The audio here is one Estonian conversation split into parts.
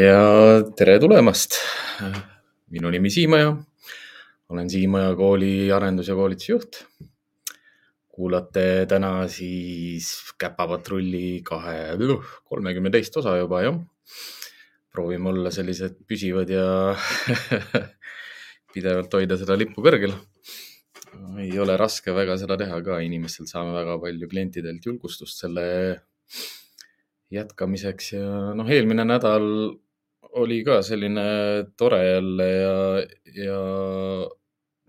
ja tere tulemast. minu nimi Siimaja. olen Siimaja kooli arendus- ja koolitusjuht. kuulate täna siis Käpapatrulli kahe, kolmekümne teist osa juba jah. proovime olla sellised püsivad ja pidevalt hoida seda lippu kõrgel. ei ole raske väga seda teha ka, inimestelt saame väga palju klientidelt julgustust selle jätkamiseks ja noh, eelmine nädal oli ka selline tore jälle ja, ja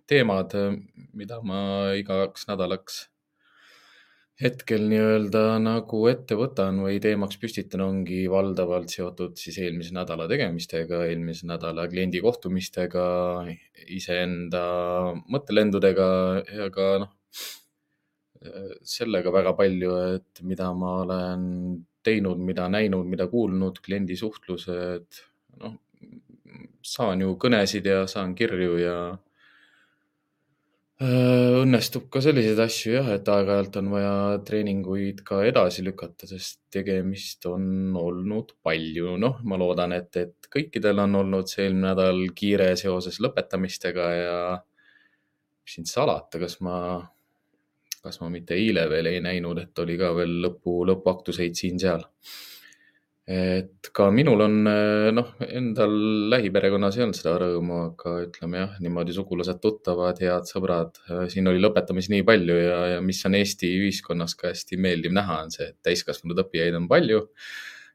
teemad, mida ma igaks nädalaks hetkel nii-öelda nagu ette võtan või teemaks püstitan, ongi valdavalt seotud siis eelmise nädala tegemistega, eelmise nädala kliendi kohtumistega, iseenda mõttelendudega ja ka noh, sellega väga palju, et mida ma olen teinud, mida näinud, mida kuulnud, kliendi suhtlused, noh, saan ju kõnesid ja saan kirju ja äh, õnnestub ka selliseid asju jah, et aeg-ajalt on vaja treeninguid ka edasi lükata, sest tegemist on olnud palju. noh, ma loodan, et, et kõikidel on olnud see eelmine nädal kiire seoses lõpetamistega ja mis siin salata, kas ma kas ma mitte eile veel ei näinud, et oli ka veel lõpu, lõpuaktuseid siin-seal. Et ka minul on, noh, endal lähiperekonnas ei olnud seda rõõmu, aga ütleme jah, niimoodi sugulased-tuttavad, head sõbrad, siin oli lõpetamisi nii palju ja, ja mis on Eesti ühiskonnas ka hästi meeldiv näha, on see, et täiskasvanud õppijaid on palju.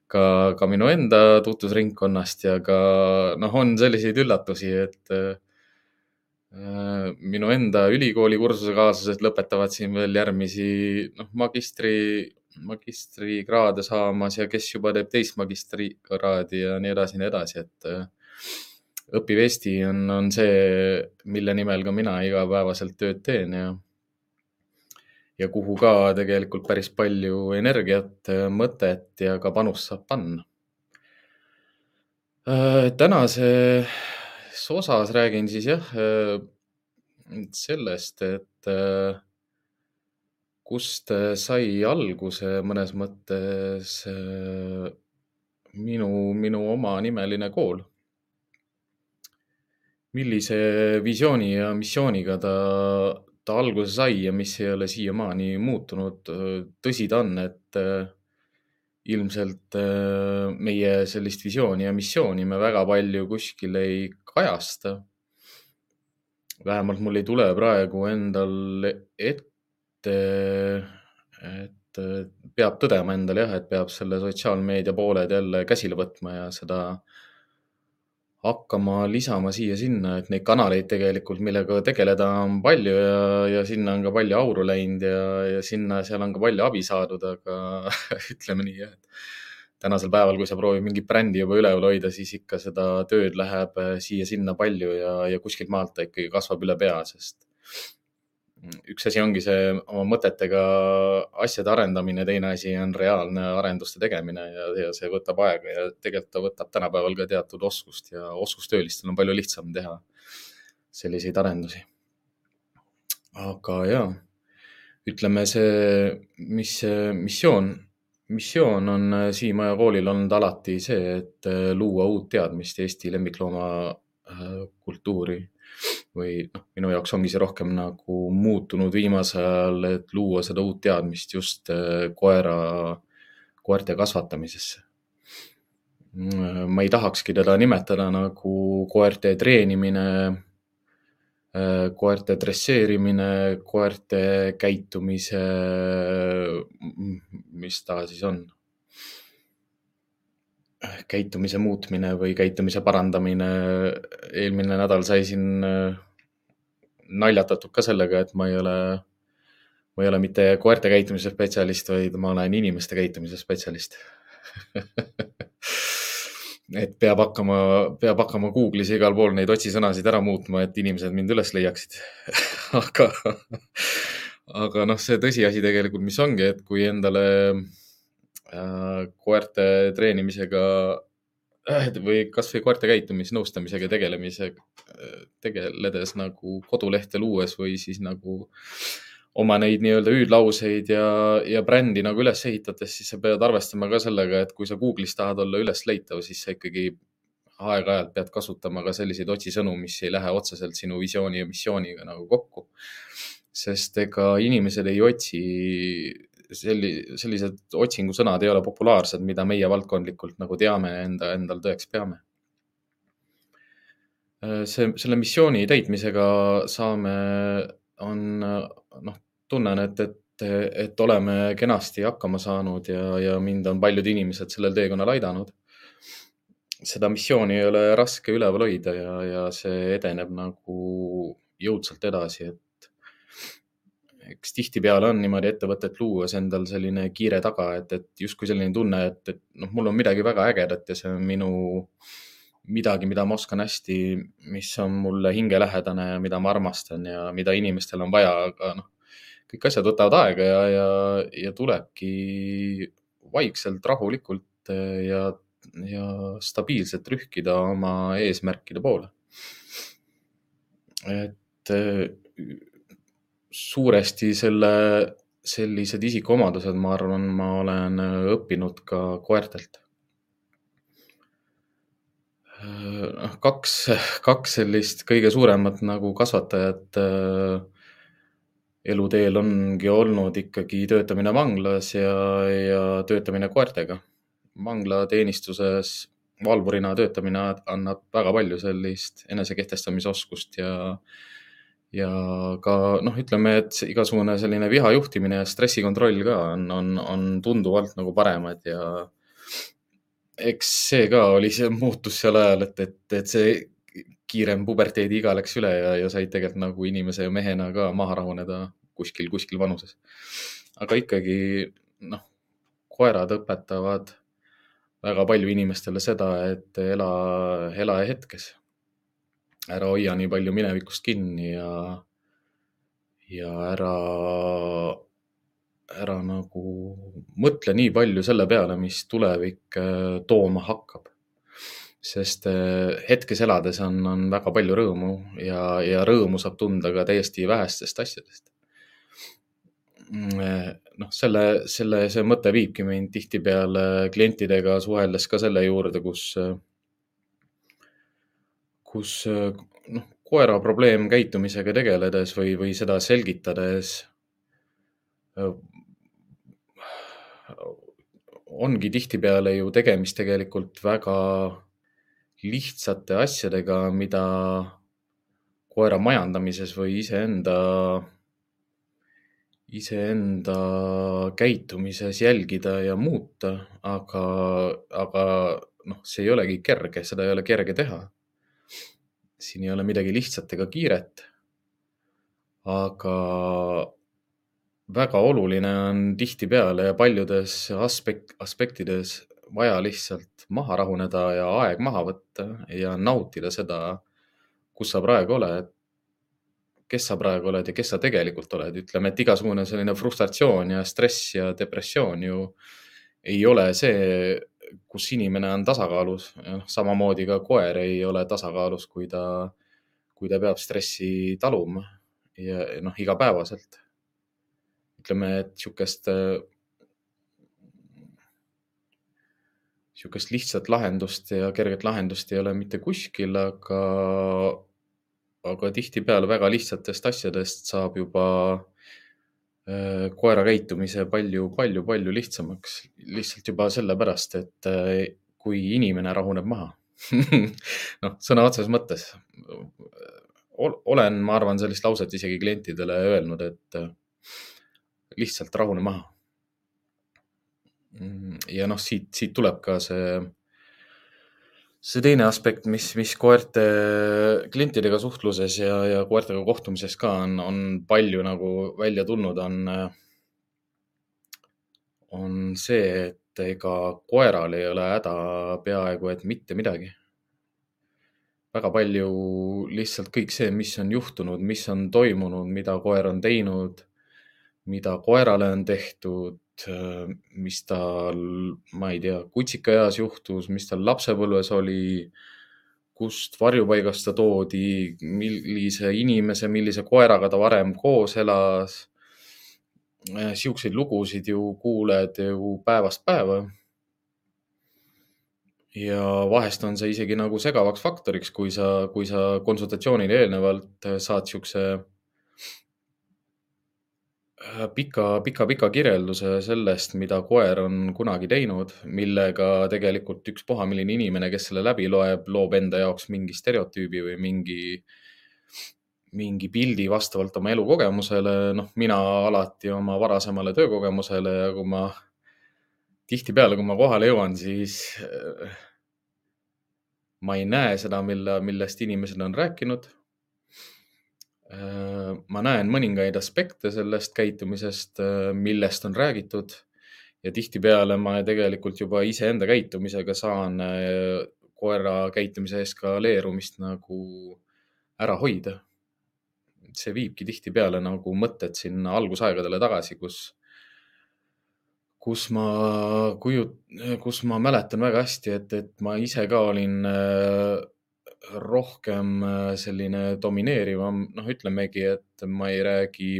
Ka, ka minu enda tutvusringkonnast ja ka noh, on selliseid üllatusi, et Äh, minu enda ülikooli kursusekaaslased lõpetavad siin veel järgmisi, noh, magistri, magistrikraade saamas ja kes juba teeb teist magistrikraadi ja nii edasi ja nii edasi, et äh, õppiv Eesti on, on see, mille nimel ka mina igapäevaselt tööd teen ja, ja kuhu ka tegelikult päris palju energiat, mõtet ja ka panust saab panna. Äh, tänases osas räägin siis jah sellest, et äh, kust sai alguse mõnes mõttes äh, minu, minu omanimeline kool. millise visiooni ja missiooniga ta, ta alguse sai ja mis ei ole siiamaani muutunud. tõsi ta on, et äh, ilmselt meie sellist visiooni ja missiooni me väga palju kuskil ei kajasta. Vähemalt mul ei tule praegu endal ette, et peab tõdema endale jah, et peab selle sotsiaalmeedia pooled jälle käsile võtma ja seda hakkama lisama siia-sinna, et neid kanaleid tegelikult, millega tegeleda on palju ja, ja sinna on ka palju auru läinud ja, ja sinna, seal on ka palju abi saadud, aga ütleme nii, et tänasel päeval, kui sa proovid mingit brändi juba üleval hoida, siis ikka seda tööd läheb äh, siia-sinna palju ja, ja kuskilt maalt ta ikkagi kasvab üle pea, sest üks asi ongi see oma mõtetega asjade arendamine, teine asi on reaalne arenduste tegemine ja, ja see võtab aega ja tegelikult ta võtab tänapäeval ka teatud oskust ja oskustöölistel on palju lihtsam teha selliseid arendusi. aga ja, ütleme see, mis missioon missioon on Siimaja koolil olnud alati see, et luua uut teadmist Eesti lemmikloomakultuuri äh, või noh, minu jaoks ongi see rohkem nagu muutunud viimasel ajal, et luua seda uut teadmist just koera, koerte kasvatamisesse. ma ei tahakski teda nimetada nagu koerte treenimine Äh, koerte dresseerimine, koerte käitumise, mis ta siis on? Käitumise muutmine või käitumise parandamine. eelmine nädal sai siin äh, naljatatud ka sellega, et ma ei ole, ma ei ole mitte koerte käitumise spetsialist, vaid ma olen inimeste käitumise spetsialist et peab hakkama, peab hakkama Google'is igal pool neid otsisõnasid ära muutma, et inimesed mind üles leiaksid aga, aga noh, see tõsiasi tegelikult, mis ongi, et kui endale koerte treenimisega äh, või kasvõi koerte käitumisnõustamisega tegelemisega, tegeledes nagu kodulehte luues või siis nagu oma neid nii-öelda hüüdlauseid ja, ja brändi nagu üles ehitades, siis sa pead arvestama ka sellega, et kui sa Google'is tahad olla ülesleitav, siis sa ikkagi aeg-ajalt pead kasutama ka selliseid otsisõnu, mis ei lähe otseselt sinu visiooni ja missiooniga nagu kokku. sest ega inimesed ei otsi selli-, sellised otsingusõnad ei ole populaarsed, mida meie valdkondlikult nagu teame enda, endal tõeks peame. see, selle missiooni täitmisega saame, on noh, tunnen, et, et, et oleme kenasti hakkama saanud ja, ja mind on paljud inimesed sellel teekonnal aidanud. seda missiooni ei ole raske üleval hoida ja, ja see edeneb nagu jõudsalt edasi, et eks tihtipeale on niimoodi ettevõtet luues endal selline kiire taga, et, et justkui selline tunne, et, et noh, mul on midagi väga ägedat ja see on minu midagi, mida ma oskan hästi, mis on mulle hingelähedane ja mida ma armastan ja mida inimestel on vaja, aga noh, kõik asjad võtavad aega ja, ja, ja tulebki vaikselt, rahulikult ja, ja stabiilselt rühkida oma eesmärkide poole. et suuresti selle, sellised isikuomadused, ma arvan, ma olen õppinud ka koertelt. noh, kaks, kaks sellist kõige suuremat nagu kasvatajat äh, eluteel ongi olnud ikkagi töötamine vanglas ja, ja töötamine koertega. vanglateenistuses valvurina töötamine annab väga palju sellist enesekehtestamisoskust ja äh, ja ka noh, ütleme, et igasugune selline viha juhtimine ja stressikontroll ka on, on, on tunduvalt nagu paremad ja eks see ka oli see muutus seal ajal, et, et, et see kiirem puberteedi iga läks üle ja, ja said tegelikult nagu inimese ja mehena ka maha rahuneda kuskil, kuskil vanuses. aga ikkagi noh, koerad õpetavad väga palju inimestele seda, et ela, ela hetkes ära hoia nii palju minevikust kinni ja, ja ära, ära nagu mõtle nii palju selle peale, mis tulevik äh, tooma hakkab. sest äh, hetkes elades on, on väga palju rõõmu ja, ja rõõmu saab tunda ka täiesti vähestest asjadest mm, äh, noh, selle, selle, see mõte viibki mind tihtipeale klientidega suheldes ka selle juurde, kus kus noh, koera probleemkäitumisega tegeledes või, või seda selgitades ongi tihtipeale ju tegemist tegelikult väga lihtsate asjadega, mida koera majandamises või iseenda, iseenda käitumises jälgida ja muuta, aga, aga noh, see ei olegi kerge, seda ei ole kerge teha siin ei ole midagi lihtsat ega kiiret. aga väga oluline on tihtipeale ja paljudes aspekt, aspektides vaja lihtsalt maha rahuneda ja aeg maha võtta ja nautida seda, kus sa praegu oled, kes sa praegu oled ja kes sa tegelikult oled. ütleme, et igasugune selline frustratsioon ja stress ja depressioon ju ei ole see, kus inimene on tasakaalus noh, samamoodi ka koer ei ole tasakaalus, kui ta, kui ta peab stressi taluma ja noh, igapäevaselt. ütleme, et sihukest, sihukest lihtsat lahendust ja kerget lahendust ei ole mitte kuskil, aga, aga tihtipeale väga lihtsatest asjadest saab juba koera käitumise palju, palju, palju lihtsamaks. lihtsalt juba sellepärast, et äh, kui inimene rahuneb maha noh, sõna otseses mõttes. olen, ma arvan, sellist lauset isegi klientidele öelnud, et äh, lihtsalt rahune maha. Mm, ja noh, siit, siit tuleb ka see see teine aspekt, mis, mis koerte klientidega suhtluses ja, ja koertega kohtumises ka on, on palju nagu välja tulnud, on, on see, et ega koeral ei ole häda peaaegu et mitte midagi. väga palju lihtsalt kõik see, mis on juhtunud, mis on toimunud, mida koer on teinud, mida koerale on tehtud, mis tal, ma ei tea, kutsikaeas juhtus, mis tal lapsepõlves oli, kust varjupaigast ta toodi, millise inimese, millise koeraga ta varem koos elas. siukseid lugusid ju kuuled ju päevast päeva. ja vahest on see isegi nagu segavaks faktoriks, kui sa, kui sa konsultatsioonile eelnevalt saad siukse pika, pika, pika kirjelduse sellest, mida koer on kunagi teinud, millega tegelikult ükspuha milline inimene, kes selle läbi loeb, loob enda jaoks mingi stereotüübi või mingi, mingi pildi vastavalt oma elukogemusele. noh, mina alati oma varasemale töökogemusele ja kui ma tihtipeale, kui ma kohale jõuan, siis äh, ma ei näe seda, mille, millest inimesed on rääkinud ma näen mõningaid aspekte sellest käitumisest, äh, millest on räägitud ja tihtipeale ma tegelikult juba iseenda käitumisega saan äh, koera käitumise eskaleerumist nagu ära hoida. see viibki tihtipeale nagu mõtted sinna algusaegadele tagasi, kus, kus ma kujut-, kus ma mäletan väga hästi, et, et ma ise ka olin rohkem äh, selline domineerivam, noh, ütlemegi, et ma ei räägi,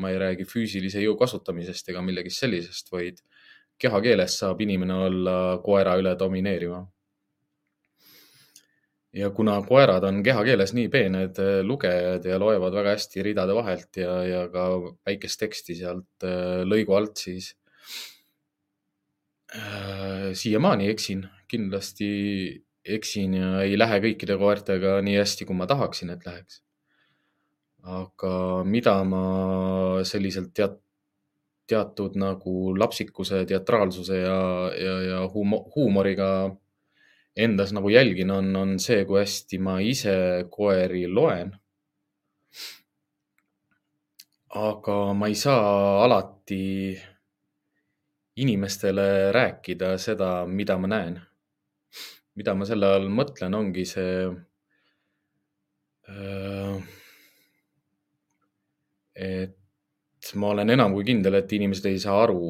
ma ei räägi füüsilise jõu kasutamisest ega millegist sellisest, vaid kehakeeles saab inimene olla koera üle domineerivam. ja kuna koerad on kehakeeles nii peened äh, lugejad ja loevad väga hästi ridade vahelt ja, ja ka väikest teksti sealt äh, lõigu alt, siis äh, siiamaani eksin kindlasti eksin ja ei lähe kõikide koertega nii hästi, kui ma tahaksin, et läheks. aga mida ma selliselt teat-, teatud nagu lapsikuse, teatraalsuse ja, ja, ja humo, huumoriga endas nagu jälgin, on, on see, kui hästi ma ise koeri loen. aga ma ei saa alati inimestele rääkida seda, mida ma näen mida ma selle all mõtlen, ongi see äh,. et ma olen enam kui kindel, et inimesed ei saa aru,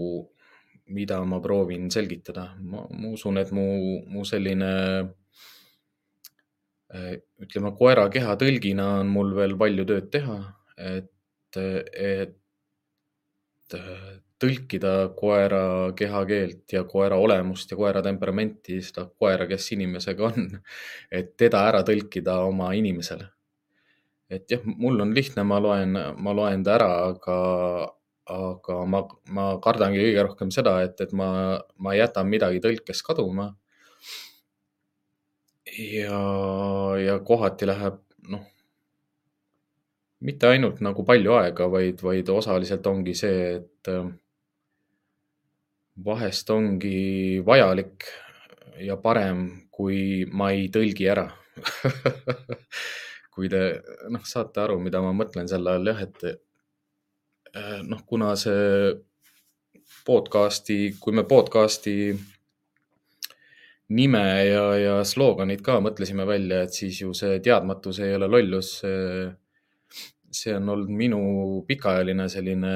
mida ma proovin selgitada. ma, usun, et mu, mu selline äh, ütleme, koera kehatõlgina on mul veel palju tööd teha, et, et tõlkida koera kehakeelt ja koera olemust ja koera temperamenti, seda koera, kes inimesega on, et teda ära tõlkida oma inimesele. et jah, mul on lihtne, ma loen, ma loen ta ära, aga, aga ma, ma kardangi kõige rohkem seda, et, et ma, ma jätan midagi tõlkes kaduma. ja, ja kohati läheb, noh mitte ainult nagu palju aega, vaid, vaid osaliselt ongi see, et vahest ongi vajalik ja parem, kui ma ei tõlgi ära kui te noh, saate aru, mida ma mõtlen selle all jah, et äh, noh, kuna see podcast'i, kui me podcast'i nime ja, ja slooganid ka mõtlesime välja, et siis ju see teadmatus ei ole lollus. see on olnud minu pikaajaline selline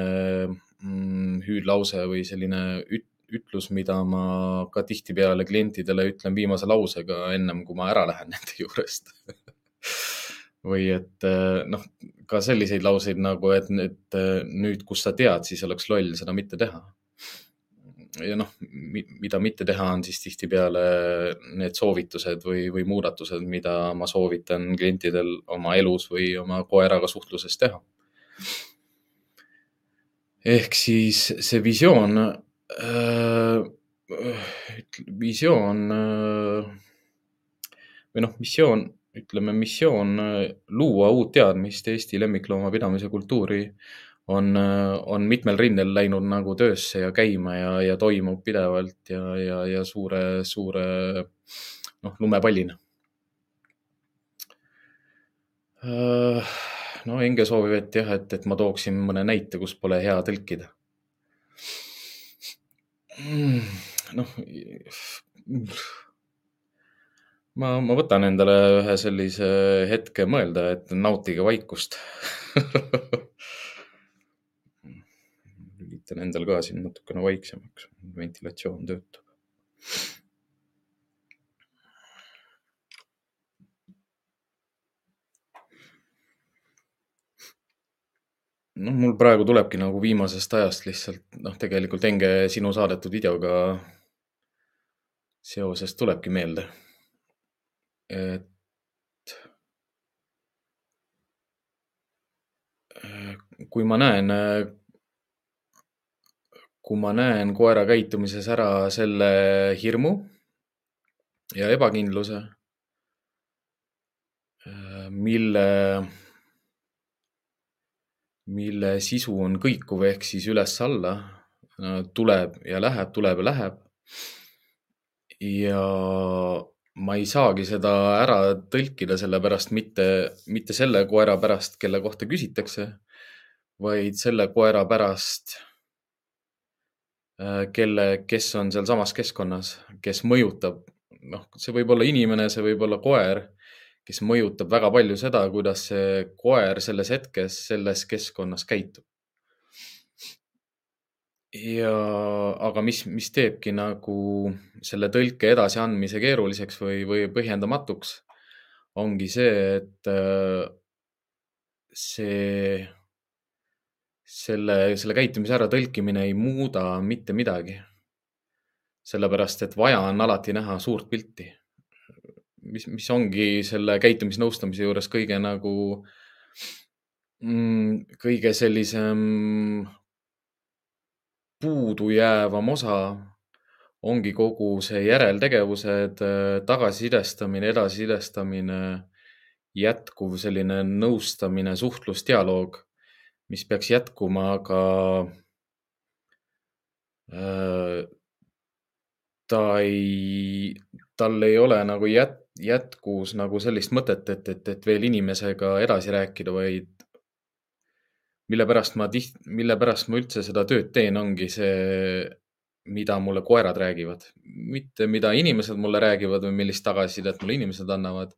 mm, hüüdlause või selline üt, ütlus, mida ma ka tihtipeale klientidele ütlen viimase lausega ennem kui ma ära lähen nende juurest või et eh, noh, ka selliseid lauseid nagu, et nüüd, eh, nüüd, kus sa tead, siis oleks loll seda mitte teha. ja noh, mida mitte teha, on siis tihtipeale need soovitused või, või muudatused, mida ma soovitan klientidel oma elus või oma koeraga suhtluses teha. ehk siis see visioon visioon äh, või noh, missioon, ütleme missioon äh, luua uut teadmist Eesti lemmikloomapidamise kultuuri on, on mitmel rindel läinud nagu töösse ja käima ja, ja toimub pidevalt ja, ja, ja suure, suure noh, lumepallina. no Enge soovib, et jah, et, et ma tooksin mõne näite, kus pole hea tõlkida noh, ma, ma võtan endale ühe sellise hetke mõelda, et nautige vaikust lülitan endal ka siin natukene vaiksemaks, ventilatsioon töötab. Noh, mul praegu tulebki nagu viimasest ajast lihtsalt noh, tegelikult Enge sinu saadetud videoga seoses tulebki meelde. et kui ma näen, kui ma näen koera käitumises ära selle hirmu ja ebakindluse, mille mille sisu on kõikuv ehk siis üles-alla, tuleb ja läheb, tuleb ja läheb. ja ma ei saagi seda ära tõlkida, sellepärast mitte, mitte selle koera pärast, kelle kohta küsitakse, vaid selle koera pärast, äh, kelle, kes on sealsamas keskkonnas, kes mõjutab, noh, see võib olla inimene, see võib olla koer kes mõjutab väga palju seda, kuidas see koer selles hetkes, selles keskkonnas käitub. ja, aga mis, mis teebki nagu selle tõlke edasiandmise keeruliseks või, või põhjendamatuks, ongi see, et äh, see, selle, selle käitumise äratõlkimine ei muuda mitte midagi. sellepärast, et vaja on alati näha suurt pilti mis, mis ongi selle käitumisnõustamise juures kõige nagu mm,, kõige sellisem puudujäävam osa ongi kogu see järeltegevused, tagasisidestamine, edasisidestamine, jätkuv selline nõustamine, suhtlusdialoog, mis peaks jätkuma ka äh, ta ei, tal ei ole nagu jät-, jätkus nagu sellist mõtet, et, et, et veel inimesega edasi rääkida, vaid mille pärast ma tiht-, mille pärast ma üldse seda tööd teen, ongi see, mida mulle koerad räägivad. mitte mida inimesed mulle räägivad või millist tagasisidet mulle inimesed annavad,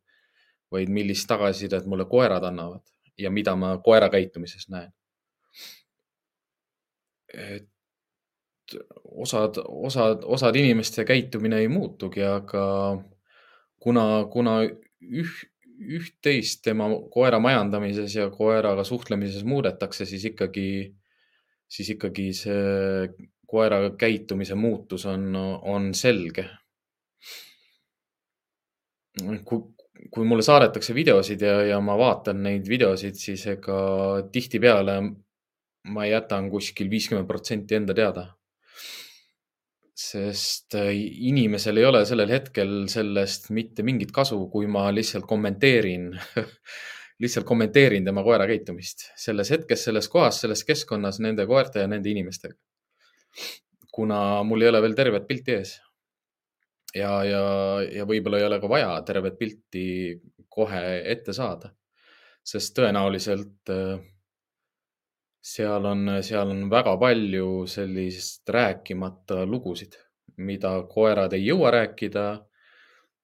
vaid millist tagasisidet mulle koerad annavad ja mida ma koera käitumises näen. et osad, osad, osad inimeste käitumine ei muutugi, aga kuna, kuna üh, üht-teist tema koera majandamises ja koeraga suhtlemises muudetakse, siis ikkagi, siis ikkagi see koera käitumise muutus on, on selge. kui, kui mulle saadetakse videosid ja, ja ma vaatan neid videosid, siis ega tihtipeale ma jätan kuskil viiskümmend protsenti enda teada sest äh, inimesel ei ole sellel hetkel sellest mitte mingit kasu, kui ma lihtsalt kommenteerin lihtsalt kommenteerin tema koera käitumist selles hetkes, selles kohas, selles keskkonnas, nende koerte ja nende inimestega. kuna mul ei ole veel tervet pilti ees. ja, ja, ja võib-olla ei ole ka vaja tervet pilti kohe ette saada, sest tõenäoliselt äh, seal on, seal on väga palju sellist rääkimata lugusid, mida koerad ei jõua rääkida,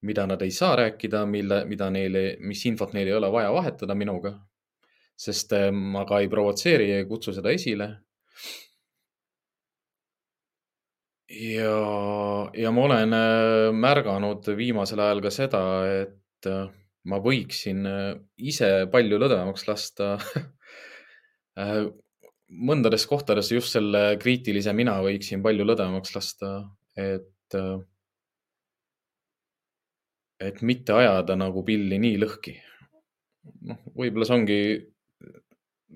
mida nad ei saa rääkida, mille, mida neile, mis infot neil ei ole vaja vahetada minuga. sest eh, ma ka ei provotseeri ja ei kutsu seda esile. ja, ja ma olen eh, märganud viimasel ajal ka seda, et eh, ma võiksin ise palju lõdvemaks lasta mõndades kohtades just selle kriitilise mina võiksin palju lõdvemaks lasta, et, et mitte ajada nagu pilli nii lõhki. noh, võib-olla see ongi,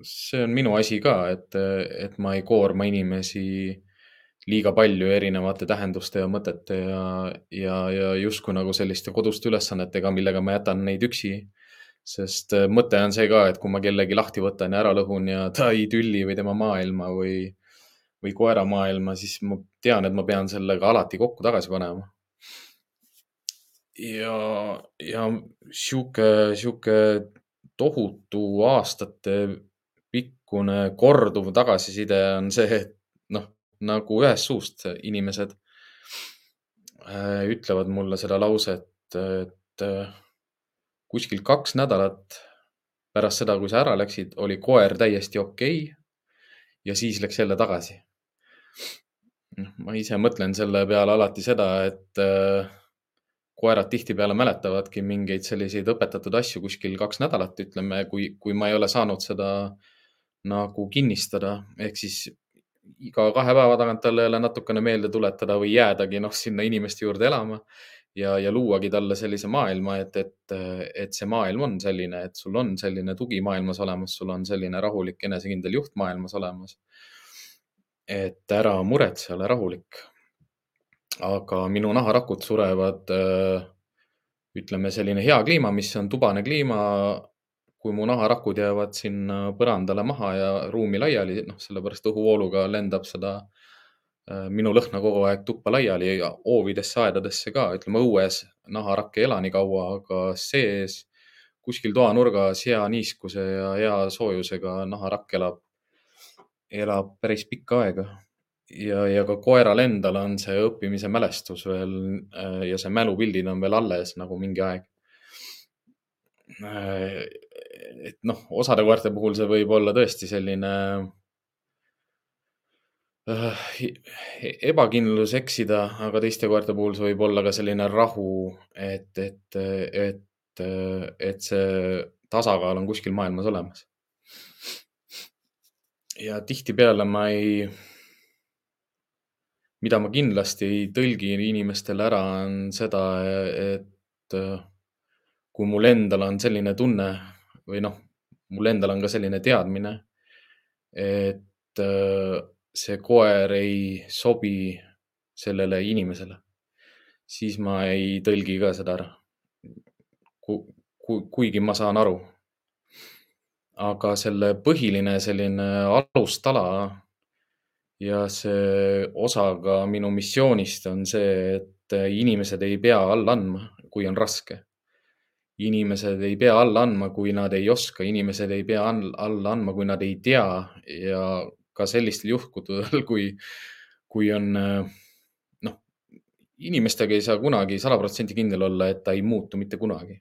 see on minu asi ka, et, et ma ei koorma inimesi liiga palju erinevate tähenduste ja mõtete ja, ja, ja justkui nagu selliste koduste ülesannetega, millega ma jätan neid üksi sest äh, mõte on see ka, et kui ma kellegi lahti võtan ja ära lõhun ja ta ei tülli või tema maailma või, või koera maailma, siis ma tean, et ma pean sellega alati kokku tagasi panema. ja, ja sihuke, sihuke tohutu aastate pikkune korduv tagasiside on see, et noh, nagu ühest suust inimesed äh, ütlevad mulle seda lauset, et kuskil kaks nädalat pärast seda, kui sa ära läksid, oli koer täiesti okei okay, ja siis läks jälle tagasi. noh, ma ise mõtlen selle peale alati seda, et äh, koerad tihtipeale mäletavadki mingeid selliseid õpetatud asju kuskil kaks nädalat, ütleme, kui, kui ma ei ole saanud seda nagu kinnistada, ehk siis iga kahe päeva tagant talle jälle natukene meelde tuletada või jäädagi noh, sinna inimeste juurde elama ja, ja luuagi talle sellise maailma, et, et, et see maailm on selline, et sul on selline tugi maailmas olemas, sul on selline rahulik, enesekindel juht maailmas olemas. et ära muretse, ole rahulik. aga minu naharakud surevad, ütleme selline hea kliima, mis on tubane kliima. kui mu naharakud jäävad sinna põrandale maha ja ruumi laiali, noh, sellepärast õhuvooluga lendab seda minu lõhna kogu aeg tuppa laiali ja hoovidesse, aedadesse ka, ütleme õues naharakk ei ela nii kaua, aga sees kuskil toanurgas hea niiskuse ja hea soojusega naharakk elab, elab päris pikka aega. ja, ja ka koeral endal on see õppimise mälestus veel äh, ja see mälupildid on veel alles nagu mingi aeg. Äh, et noh, osade koerte puhul see võib olla tõesti selline Äh, ebakindlus eksida, aga teiste koerte puhul see võib olla ka selline rahu, et, et, et, et see tasakaal on kuskil maailmas olemas. ja tihtipeale ma ei, mida ma kindlasti ei tõlgi inimestele ära, on seda, et kui mul endal on selline tunne või noh, mul endal on ka selline teadmine, et see koer ei sobi sellele inimesele, siis ma ei tõlgi ka seda ära Ku,. Ku, kuigi ma saan aru. aga selle põhiline selline alustala ja see osa ka minu missioonist on see, et inimesed ei pea alla andma, kui on raske. inimesed ei pea alla andma, kui nad ei oska, inimesed ei pea alla andma, kui nad ei tea ja ka sellistel juhkudel, kui, kui on noh, inimestega ei saa kunagi sada protsenti kindel olla, et ta ei muutu mitte kunagi.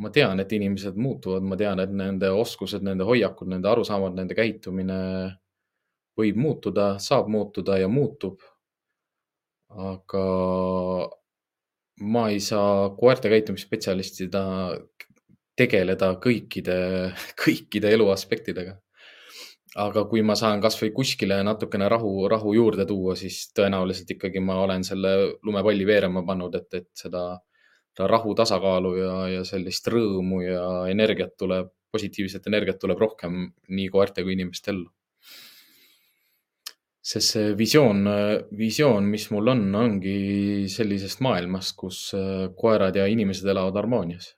ma tean, et inimesed muutuvad, ma tean, et nende oskused, nende hoiakud, nende arusaamad, nende käitumine võib muutuda, saab muutuda ja muutub. aga ma ei saa koerte käitumisspetsialistida tegeleda kõikide, kõikide elu aspektidega aga kui ma saan kasvõi kuskile natukene rahu, rahu juurde tuua, siis tõenäoliselt ikkagi ma olen selle lumepalli veerema pannud, et, et seda, seda rahu tasakaalu ja, ja sellist rõõmu ja energiat tuleb, positiivset energiat tuleb rohkem nii koerte kui inimeste ellu. sest see visioon, visioon, mis mul on, ongi sellisest maailmast, kus koerad ja inimesed elavad harmoonias.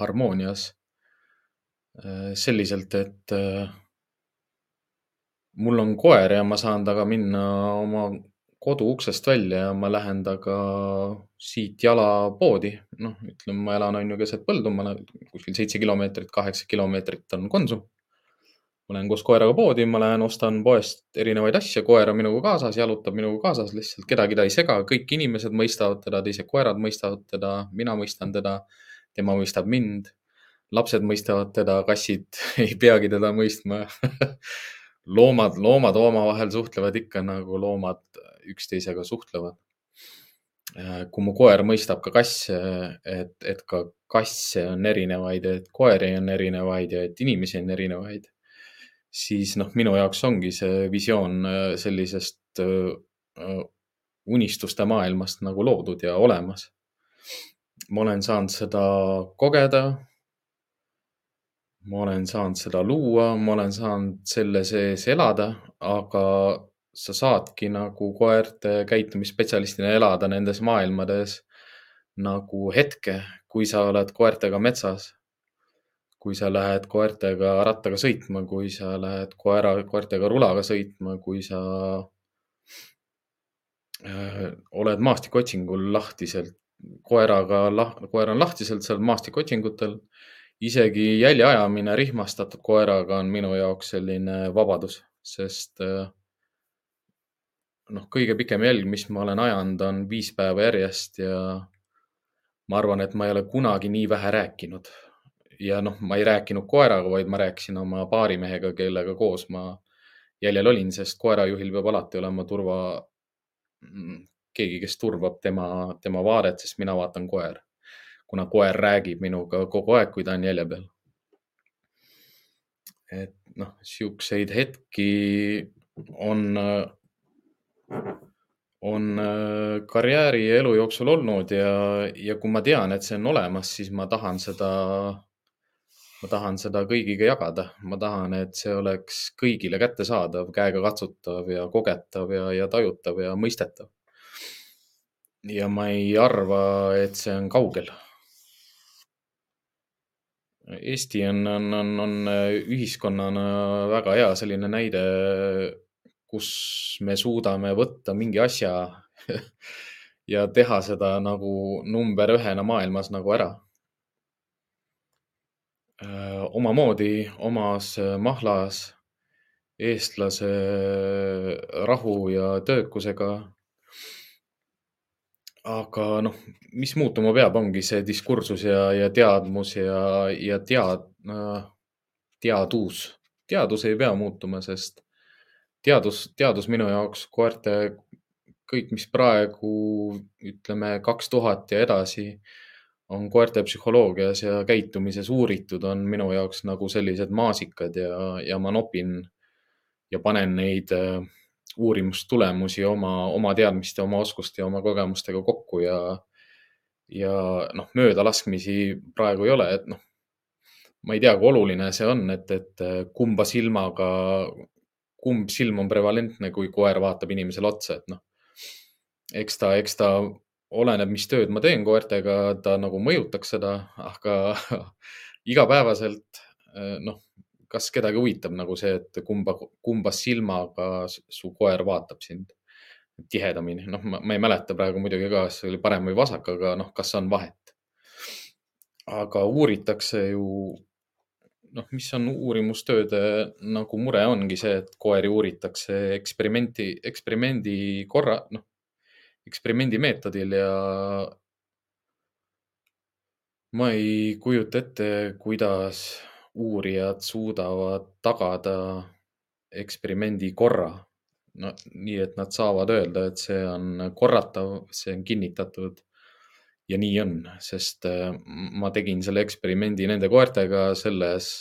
harmoonias Äh, selliselt, et äh, mul on koer ja ma saan temaga minna oma kodu uksest välja ja ma lähen temaga siit jala poodi. noh, ütleme, ma elan on ju keset põldu, ma olen kuskil seitse kilomeetrit, kaheksa kilomeetrit on Konsum. ma lähen koos koeraga poodi, ma lähen ostan poest erinevaid asju, koer on minuga kaasas, jalutab minuga kaasas, lihtsalt kedagi ta ei sega, kõik inimesed mõistavad teda, teised koerad mõistavad teda, mina mõistan teda, tema mõistab mind lapsed mõistavad teda, kassid ei peagi teda mõistma loomad, loomad omavahel suhtlevad ikka nagu loomad üksteisega suhtlevad. Äh, kui mu koer mõistab ka kasse, et, et ka kasse on erinevaid, et koeri on erinevaid ja et inimesi on erinevaid, siis noh, minu jaoks ongi see visioon äh, sellisest äh, unistuste maailmast nagu loodud ja olemas. ma olen saanud seda kogeda ma olen saanud seda luua, ma olen saanud selle sees elada, aga sa saadki nagu koerte käitumisspetsialistina elada nendes maailmades nagu hetke, kui sa oled koertega metsas. kui sa lähed koertega rattaga sõitma, kui sa lähed koera, koertega rulaga sõitma, kui sa äh, oled maastikuotsingul lahtiselt, koeraga koer on lahtiselt seal maastikuotsingutel isegi jälje ajamine rihmastatud koeraga on minu jaoks selline vabadus, sest äh, noh, kõige pikem jälg, mis ma olen ajanud, on viis päeva järjest ja ma arvan, et ma ei ole kunagi nii vähe rääkinud. ja noh, ma ei rääkinud koeraga, vaid ma rääkisin oma baarimehega, kellega koos ma jäljel olin, sest koerajuhil peab alati olema turva, mm, keegi, kes turvab tema, tema vaadet, sest mina vaatan koera kuna koer räägib minuga kogu aeg, kui ta on jälje peal. et noh, siukseid hetki on, on karjääri ja elu jooksul olnud ja, ja kui ma tean, et see on olemas, siis ma tahan seda, ma tahan seda kõigiga jagada. ma tahan, et see oleks kõigile kättesaadav, käegakatsutav ja kogetav ja, ja tajutav ja mõistetav. ja ma ei arva, et see on kaugel Eesti on, on, on, on ühiskonnana väga hea selline näide, kus me suudame võtta mingi asja ja teha seda nagu number ühena maailmas nagu ära. omamoodi, omas mahlas, eestlase rahu ja töökusega aga noh, mis muutuma peab, ongi see diskursus ja, ja teadmus ja, ja tead, teadus. teadus ei pea muutuma, sest teadus, teadus minu jaoks koerte, kõik, mis praegu ütleme kaks tuhat ja edasi on koerte psühholoogias ja käitumises uuritud, on minu jaoks nagu sellised maasikad ja, ja ma nopin ja panen neid äh, uurimustulemusi oma, oma teadmiste, oma oskuste ja oma kogemustega kokku ja, ja noh, möödalaskmisi praegu ei ole, et noh, ma ei tea, kui oluline see on, et, et kumba silmaga, kumb silm on prevalentne, kui koer vaatab inimesele otsa, et noh, eks ta, eks ta oleneb, mis tööd ma teen koertega, ta nagu mõjutaks seda, aga igapäevaselt noh, kas kedagi huvitab nagu see, et kumba, kumba silmaga su koer vaatab sind tihedamini? noh, ma ei mäleta praegu muidugi ka, kas see oli parem või vasak, aga noh, kas on vahet? aga uuritakse ju, noh, mis on uurimustööde nagu mure, ongi see, et koeri uuritakse eksperimenti, eksperimendi korra, noh, eksperimendi meetodil ja ma ei kujuta ette, kuidas uurijad suudavad tagada eksperimendi korra. no nii, et nad saavad öelda, et see on korratav, see on kinnitatud ja nii on, sest äh, ma tegin selle eksperimendi nende koertega selles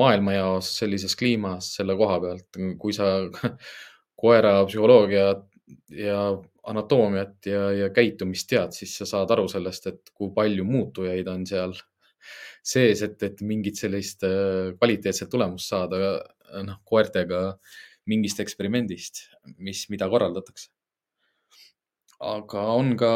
maailmajaos, sellises kliimas, selle koha pealt. kui sa koera psühholoogiat ja anatoomiat ja, ja käitumist tead, siis sa saad aru sellest, et kui palju muutujaid on seal sees, et, et mingit sellist äh, kvaliteetset tulemust saada, äh, noh, koertega mingist eksperimendist, mis, mida korraldatakse. aga on ka,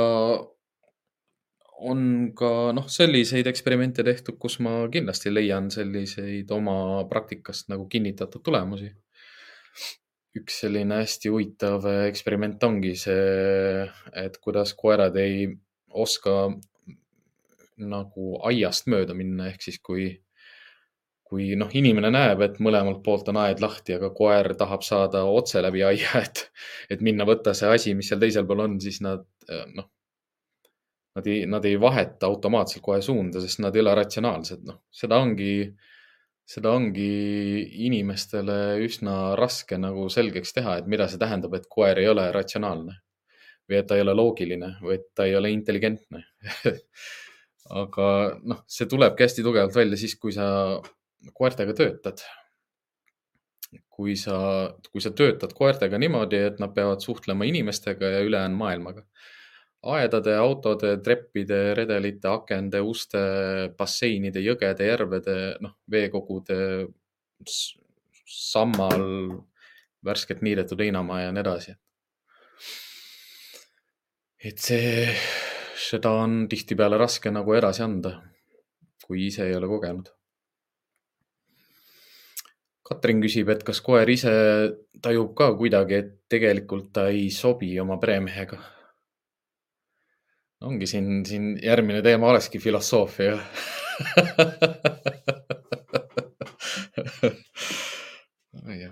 on ka noh, selliseid eksperimente tehtud, kus ma kindlasti leian selliseid oma praktikast nagu kinnitatud tulemusi. üks selline hästi huvitav eksperiment ongi see, et kuidas koerad ei oska nagu aiast mööda minna, ehk siis kui, kui noh, inimene näeb, et mõlemalt poolt on aed lahti, aga koer tahab saada otse läbi aia, et, et minna võtta see asi, mis seal teisel pool on, siis nad noh, nad ei, nad ei vaheta automaatselt kohe suunda, sest nad ei ole ratsionaalsed, noh, seda ongi, seda ongi inimestele üsna raske nagu selgeks teha, et mida see tähendab, et koer ei ole ratsionaalne või et ta ei ole loogiline või et ta ei ole intelligentne aga noh, see tulebki hästi tugevalt välja siis, kui sa koertega töötad. kui sa, kui sa töötad koertega niimoodi, et nad peavad suhtlema inimestega ja ülejäänud maailmaga. aedade, autode, treppide, redelite, akende, uste, basseinide, jõgede, järvede, noh, veekogude, sammal, värskelt niidetud heinamaa ja nii edasi. et see seda on tihtipeale raske nagu edasi anda, kui ise ei ole kogenud. Katrin küsib, et kas koer ise tajub ka kuidagi, et tegelikult ta ei sobi oma peremehega. ongi siin, siin järgmine teema olekski filosoofia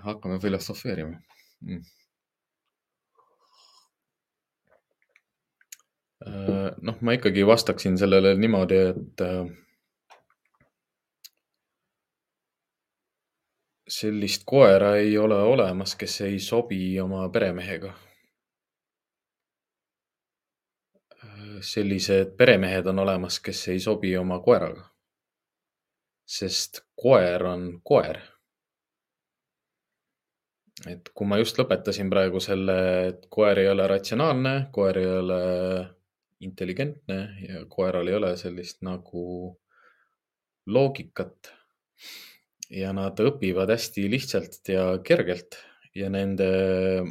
hakkame filosofeerima mm noh, ma ikkagi vastaksin sellele niimoodi, et äh, sellist koera ei ole olemas, kes ei sobi oma peremehega. Äh, sellised peremehed on olemas, kes ei sobi oma koeraga. sest koer on koer et kui ma just lõpetasin praegu selle, et koer ei ole ratsionaalne, koer ei ole intelligentne ja koeral ei ole sellist nagu loogikat. ja nad õpivad hästi lihtsalt ja kergelt ja nende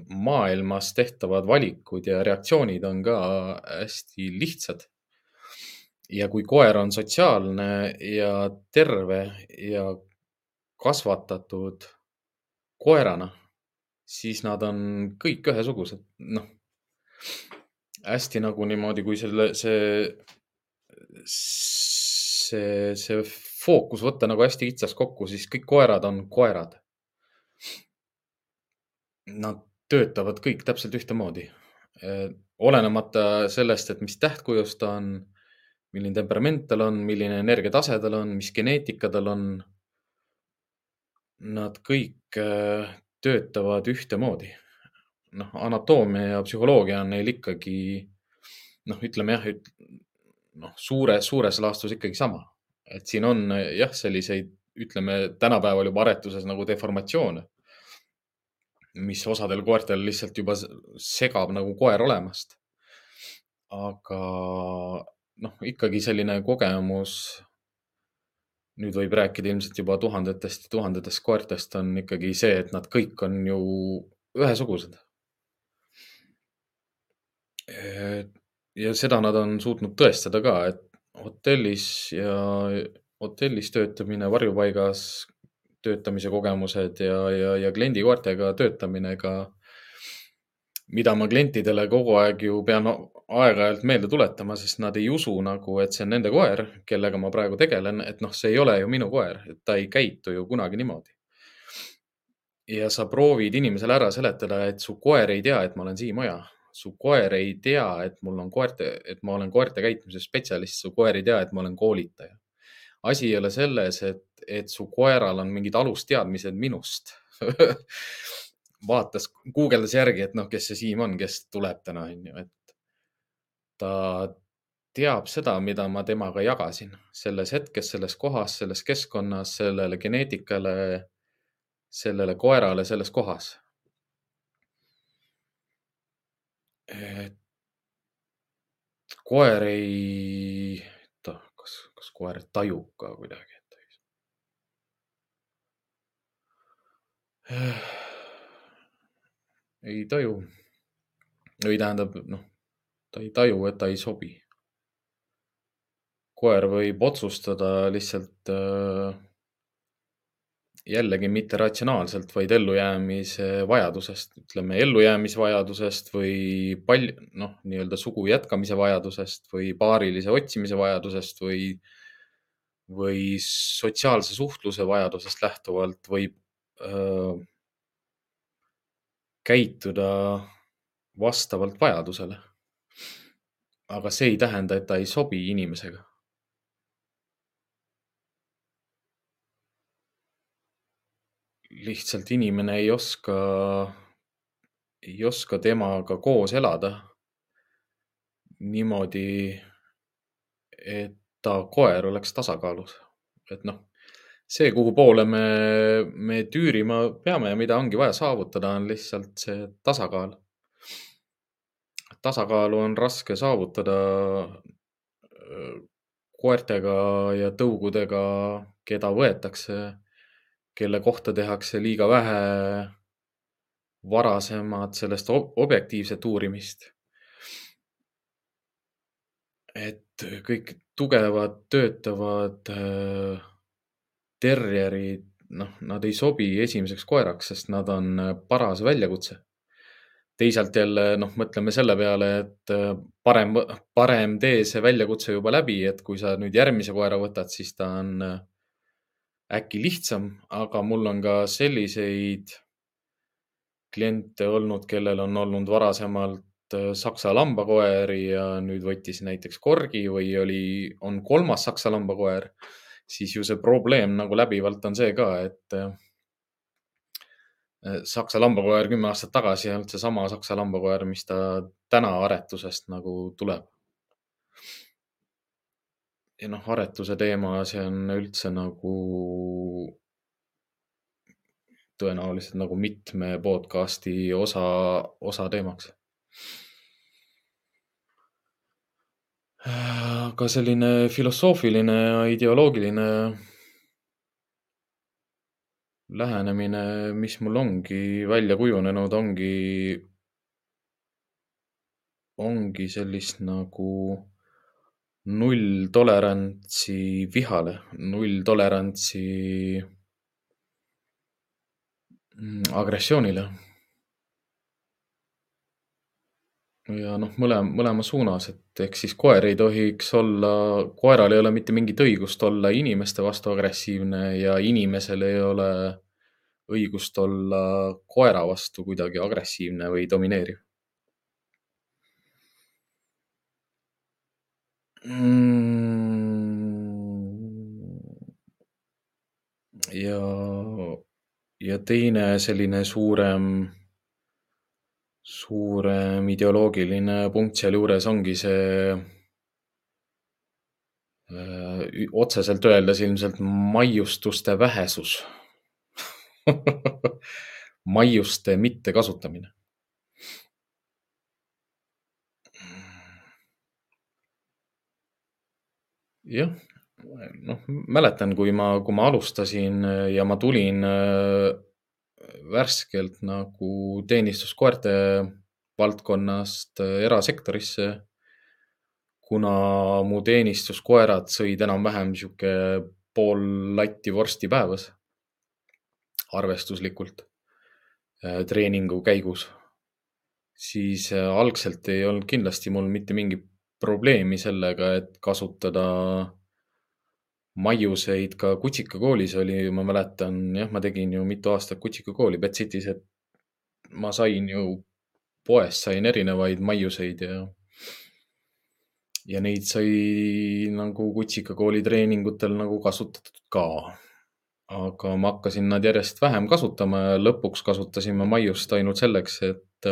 maailmas tehtavad valikud ja reaktsioonid on ka hästi lihtsad. ja kui koer on sotsiaalne ja terve ja kasvatatud koerana, siis nad on kõik ühesugused, noh. Hästi nagu niimoodi, kui selle, see, see, see fookus võtta nagu hästi kitsaks kokku, siis kõik koerad on koerad. Nad töötavad kõik täpselt ühtemoodi. olenemata sellest, et mis tähtkujust ta on, milline temperament tal on, milline energiatase tal on, mis geneetika tal on. Nad kõik töötavad ühtemoodi. Noh, anatoomia ja psühholoogia on neil ikkagi noh, ütleme jah, noh, suures, suures laastus ikkagi sama. et siin on jah, selliseid, ütleme tänapäeval juba aretuses nagu deformatsioone, mis osadel koertel lihtsalt juba segab nagu koer olemast. aga noh, ikkagi selline kogemus nüüd võib rääkida ilmselt juba tuhandetest ja tuhandetest koertest, on ikkagi see, et nad kõik on ju ühesugused. Ja seda nad on suutnud tõestada ka, et hotellis ja hotellis töötamine, varjupaigas töötamise kogemused ja, ja, ja kliendikoertega töötamine ka mida ma klientidele kogu aeg ju pean aeg-ajalt meelde tuletama, sest nad ei usu nagu, et see on nende koer, kellega ma praegu tegelen, et noh, see ei ole ju minu koer, et ta ei käitu ju kunagi niimoodi. ja sa proovid inimesele ära seletada, et su koer ei tea, et ma olen Siim Oja, su koer ei tea, et mul on koerte, et ma olen koerte käitumise spetsialist, su koer ei tea, et ma olen koolitaja. asi ei ole selles, et, et su koeral on mingid alusteadmised minust vaatas, guugeldas järgi, et noh, kes see Siim on, kes tuleb täna, onju, et ta teab seda, mida ma temaga jagasin selles hetkes, selles kohas, selles keskkonnas, sellele geneetikale, sellele koerale selles kohas. Et koer ei, oota, kas, kas koer tajub ka kuidagi? ei taju. või tähendab, noh, ta ei taju, et ta ei sobi. koer võib otsustada lihtsalt äh, jällegi mitte ratsionaalselt, vaid ellujäämise vajadusest, ütleme ellujäämisvajadusest või palju, noh, nii-öelda sugu jätkamise vajadusest või paarilise otsimise vajadusest või, või sotsiaalse suhtluse vajadusest lähtuvalt võib öö, käituda vastavalt vajadusele. aga see ei tähenda, et ta ei sobi inimesega. Lihtsalt inimene ei oska, ei oska temaga koos elada niimoodi, et ta koer oleks tasakaalus. et noh see, kuhu poole me, me tüürima peame ja mida ongi vaja saavutada, on lihtsalt see tasakaal. tasakaalu on raske saavutada koertega ja tõugudega, keda võetakse, kelle kohta tehakse liiga vähe varasemat sellest objektiivset uurimist. et kõik tugevad, töötavad äh, terjerid, noh, nad ei sobi esimeseks koeraks, sest nad on äh, paras väljakutse. teisalt jälle, noh, mõtleme selle peale, et äh, parem, parem tee see väljakutse juba läbi, et kui sa nüüd järgmise koera võtad, siis ta on äh, äkki lihtsam, aga mul on ka selliseid kliente olnud, kellel on olnud varasemalt saksa lambakoeri ja nüüd võttis näiteks korgi või oli, on kolmas saksa lambakoer siis ju see probleem nagu läbivalt on see ka, et äh, saksa lambakoer kümme aastat tagasi ei olnud seesama saksa lambakoer, mis ta täna aretusest nagu tuleb. Ja noh, aretuse teema, see on üldse nagu tõenäoliselt nagu mitme podcast'i osa, osa teemaks. aga selline filosoofiline ja ideoloogiline lähenemine, mis mul ongi välja kujunenud, ongi, ongi sellist nagu nulltolerantsi vihale, nulltolerantsi mm, agressioonile. ja noh, mõlema, mõlema suunas, et ehk siis koer ei tohiks olla, koeral ei ole mitte mingit õigust olla inimeste vastu agressiivne ja inimesel ei ole õigust olla koera vastu kuidagi agressiivne või domineeriv mm.. ja, ja teine selline suurem, suurem ideoloogiline punkt sealjuures ongi see öö, otseselt öeldes ilmselt maiustuste vähesus maiuste mittekasutamine. Jah, noh, mäletan, kui ma, kui ma alustasin ja ma tulin äh, värskelt nagu teenistuskoerte valdkonnast äh, erasektorisse. kuna mu teenistuskoerad sõid enam-vähem sihuke pool latti vorsti päevas arvestuslikult äh, treeningu käigus, siis algselt ei olnud kindlasti mul mitte mingit probleemi sellega, et kasutada maiuseid ka kutsikakoolis oli, ma mäletan, jah, ma tegin ju mitu aastat kutsikakooli Betsitis, et ma sain ju poest sain erinevaid maiuseid ja, ja neid sai nagu kutsikakooli treeningutel nagu kasutatud ka. aga ma hakkasin nad järjest vähem kasutama ja lõpuks kasutasin ma maiust ainult selleks, et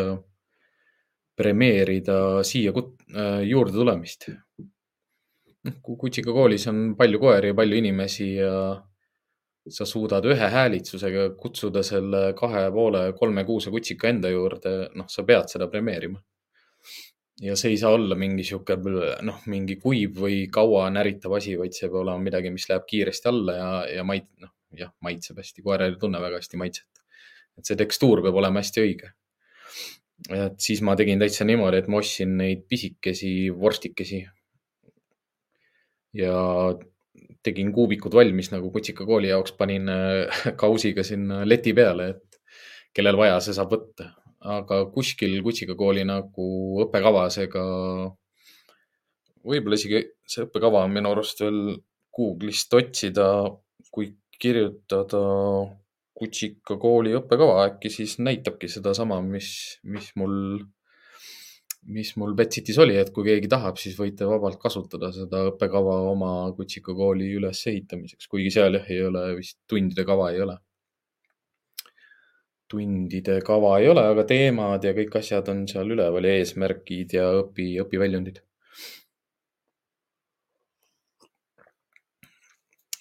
premeerida siia äh, juurde tulemist. noh, kui Kutsika koolis on palju koeri ja palju inimesi ja sa suudad ühe häälitsusega kutsuda selle kahe poole, kolme kuuse kutsika enda juurde, noh, sa pead seda premeerima. ja see ei saa olla mingi sihuke, noh, mingi kuiv või kaua näritav asi, vaid see peab olema midagi, mis läheb kiiresti alla ja, ja mait-, noh, jah, maitseb hästi, koer ei tunne väga hästi maitset. et see tekstuur peab olema hästi õige et siis ma tegin täitsa niimoodi, et ma ostsin neid pisikesi vorstikesi. ja tegin kuubikud valmis nagu kutsika kooli jaoks, panin äh, kausiga sinna leti peale, et kellel vaja, see saab võtta. aga kuskil kutsika kooli nagu õppekavas ega võib-olla isegi see õppekava on minu arust veel Google'ist otsida, kui kirjutada Kutsika kooli õppekava äkki siis näitabki sedasama, mis, mis mul, mis mul Betsitis oli, et kui keegi tahab, siis võite vabalt kasutada seda õppekava oma Kutsika kooli ülesehitamiseks, kuigi seal jah, ei ole vist tundide kava ei ole. tundide kava ei ole, aga teemad ja kõik asjad on seal üleval ja eesmärgid ja õpi, õpiväljundid.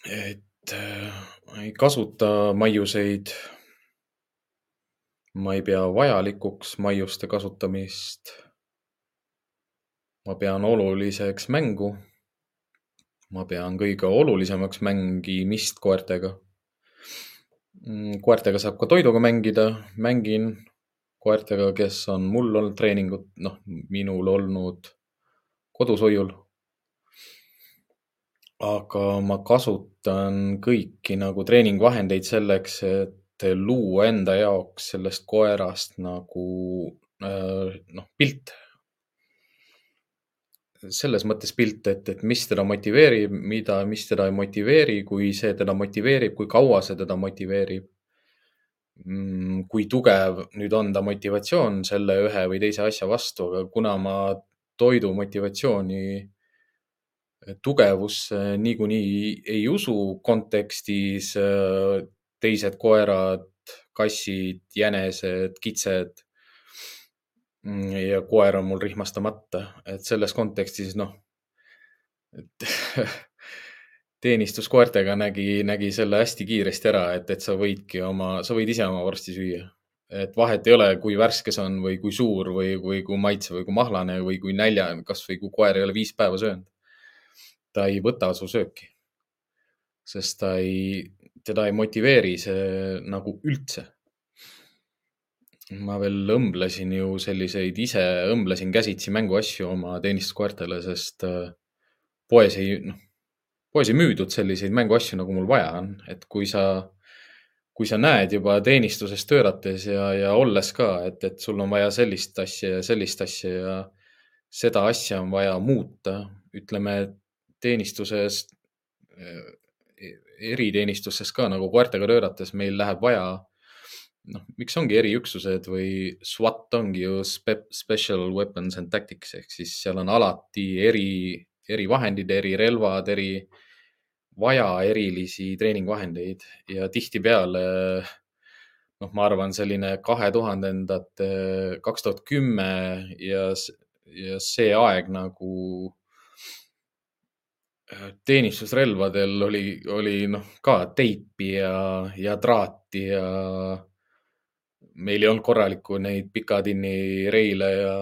et äh, ma ei kasuta maiuseid. ma ei pea vajalikuks maiuste kasutamist. ma pean oluliseks mängu. ma pean kõige olulisemaks mängimist koertega. Mm, koertega saab ka toiduga mängida, mängin koertega, kes on mul olnud treeningud, noh, minul olnud kodushoiul aga ma kasutan kõiki nagu treeningvahendeid selleks, et luua enda jaoks sellest koerast nagu äh, noh, pilt. selles mõttes pilt, et, et mis teda motiveerib, mida, mis teda ei motiveeri, kui see teda motiveerib, kui kaua see teda motiveerib. Mm, kui tugev nüüd on ta motivatsioon selle ühe või teise asja vastu, aga kuna ma toidu motivatsiooni tugevusse niikuinii ei usu kontekstis äh, teised koerad, kassid, jänesed, kitsed. Mm, ja koer on mul rihmastamata, et selles kontekstis noh, et teenistuskoertega nägi, nägi selle hästi kiiresti ära, et, et sa võidki oma, sa võid ise oma vorsti süüa. et vahet ei ole, kui värske see on või kui suur või, või kui maitsev või kui mahlane või kui nälja, kasvõi kui koer ei ole viis päeva söönud. Ta ei võta su sööki. sest ta ei, teda ei motiveeri see nagu üldse. ma veel õmblesin ju selliseid, ise õmblesin käsitsi mänguasju oma teenistuskoertele, sest äh, poes ei, noh poes ei müüdud selliseid mänguasju, nagu mul vaja on, et kui sa, kui sa näed juba teenistuses töötates ja, ja olles ka, et, et sul on vaja sellist asja ja sellist asja ja seda asja on vaja muuta, ütleme teenistuses, eriteenistustes ka nagu koertega töötates meil läheb vaja noh, miks ongi eriüksused või SWAT ongi ju spe special weapons and tactics ehk siis seal on alati eri erivahendid, erirelvad, eri, vaja erilisi treeningvahendeid ja tihtipeale noh, ma arvan, selline kahe tuhandendate, kaks tuhat kümme ja, ja see aeg nagu teenistusrelvadel oli, oli noh ka teipi ja, ja traati ja meil ei olnud korralikku neid pikatinni reile ja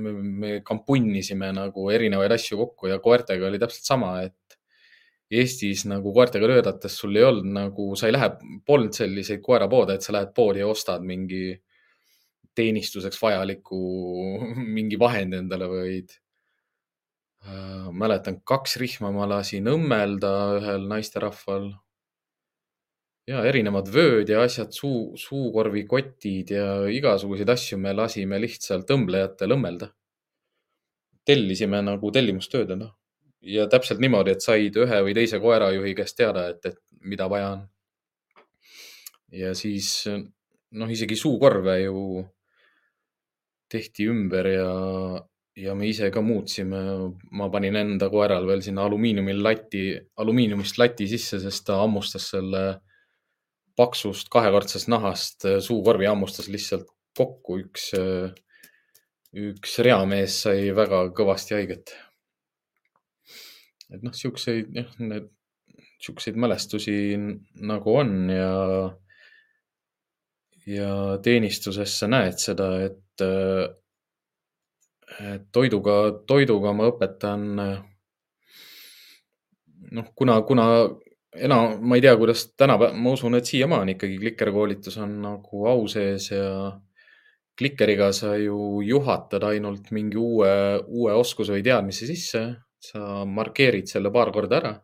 me, me kampunnisime nagu erinevaid asju kokku ja koertega oli täpselt sama, et Eestis nagu koertega töötates sul ei olnud nagu, sa ei lähe, polnud selliseid koerapoode, et sa lähed poodi ja ostad mingi teenistuseks vajaliku mingi vahend endale, vaid äh, mäletan, kaks rihma ma lasin õmmelda ühel naisterahval. ja erinevad vööd ja asjad, suu, suukorvikotid ja igasuguseid asju me lasime lihtsalt õmblejatel õmmelda. tellisime nagu tellimustööd, noh ja täpselt niimoodi, et said ühe või teise koerajuhi käest teada, et, et mida vaja on. ja siis noh, isegi suukorve ju tehti ümber ja, ja me ise ka muutsime. ma panin enda koeral veel sinna alumiiniumil lati, alumiiniumist lati sisse, sest ta hammustas selle paksust kahekordsest nahast suukorvi hammustas lihtsalt kokku. üks, üks reamees sai väga kõvasti haiget et noh, siukseid jah, need, siukseid mälestusi nagu on ja, ja teenistuses sa näed seda, et, et toiduga, toiduga ma õpetan. noh, kuna, kuna enam, ma ei tea, kuidas tänapäeval, ma usun, et siiamaani ikkagi klikerkoolitus on nagu au sees ja klikeriga sa ju juhatad ainult mingi uue, uue oskuse või teadmise sisse sa markeerid selle paar korda ära.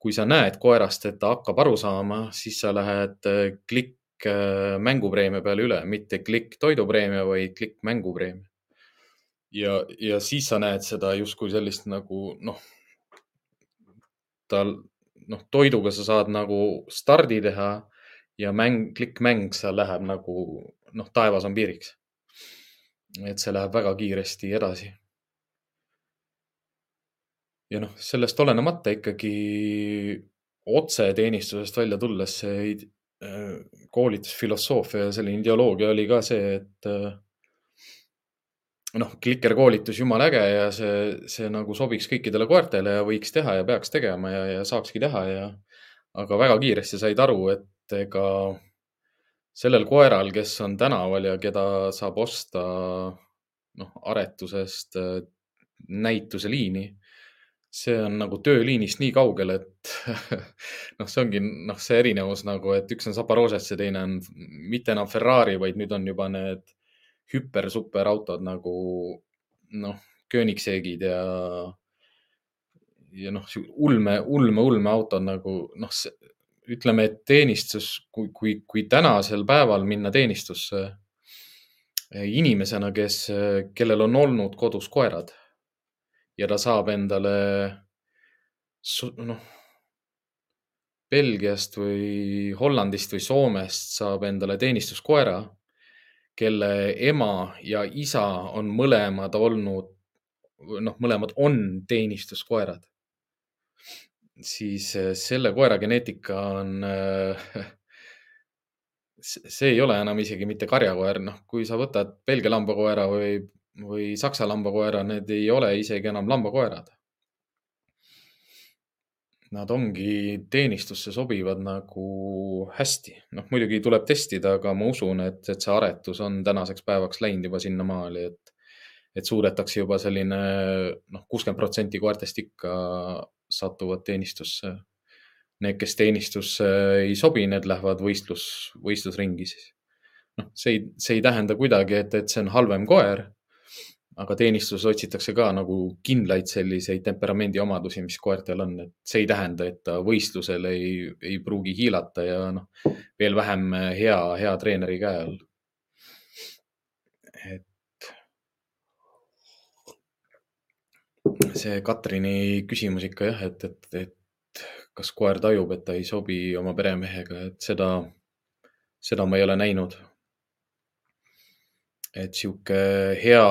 kui sa näed koerast, et ta hakkab aru saama, siis sa lähed äh, klikk äh, mängupreemia peale üle, mitte klikk toidupreemia, vaid klikk mängupreemia. Ja, ja siis sa näed seda justkui sellist nagu noh, tal noh, toiduga sa saad nagu stardi teha ja mäng, klikk mäng, seal läheb nagu noh, taevas on piiriks. et see läheb väga kiiresti edasi ja noh, sellest olenemata ikkagi otseteenistusest välja tulles see äh, koolitusfilosoofia ja selline ideoloogia oli ka see, et äh, noh, klikerkoolitus jumala äge ja see, see nagu sobiks kõikidele koertele ja võiks teha ja peaks tegema ja, ja saakski teha ja aga väga kiiresti said aru, et ega sellel koeral, kes on tänaval ja keda saab osta noh, aretusest äh, näituseliini see on nagu tööliinist nii kaugel, et noh, see ongi noh, see erinevus nagu, et üks on Zaporožets ja teine on mitte enam Ferrari, vaid nüüd on juba need hüper-superautod nagu noh, Koenigseegid ja, ja noh, ulme, ulme, ulmeautod nagu noh, ütleme, et teenistus, kui, kui, kui tänasel päeval minna teenistusse inimesena, kes, kellel on olnud kodus koerad ja ta saab endale noh, Belgiast või Hollandist või Soomest saab endale teenistuskoera, kelle ema ja isa on mõlemad olnud, noh, mõlemad on teenistuskoerad. siis eh, selle koera geneetika on see ei ole enam isegi mitte karjakoer, noh, kui sa võtad Belgia lambakoera või või saksa lambakoera, need ei ole isegi enam lambakoerad. Nad ongi teenistusse sobivad nagu hästi. noh, muidugi tuleb testida, aga ma usun, et, et see aretus on tänaseks päevaks läinud juba sinnamaale, et, et suudetakse juba selline noh, kuuskümmend protsenti koertest ikka satuvad teenistusse. Need, kes teenistusse ei sobi, need lähevad võistlus, võistlusringi siis. noh, see ei, see ei tähenda kuidagi, et, et see on halvem koer aga teenistuses otsitakse ka nagu kindlaid selliseid temperamendi omadusi, mis koertel on, et see ei tähenda, et ta võistlusel ei, ei pruugi hiilata ja noh, veel vähem hea, hea treeneri käe all. et see Katrini küsimus ikka jah, et, et, et kas koer tajub, et ta ei sobi oma peremehega, et seda, seda ma ei ole näinud et sihuke hea,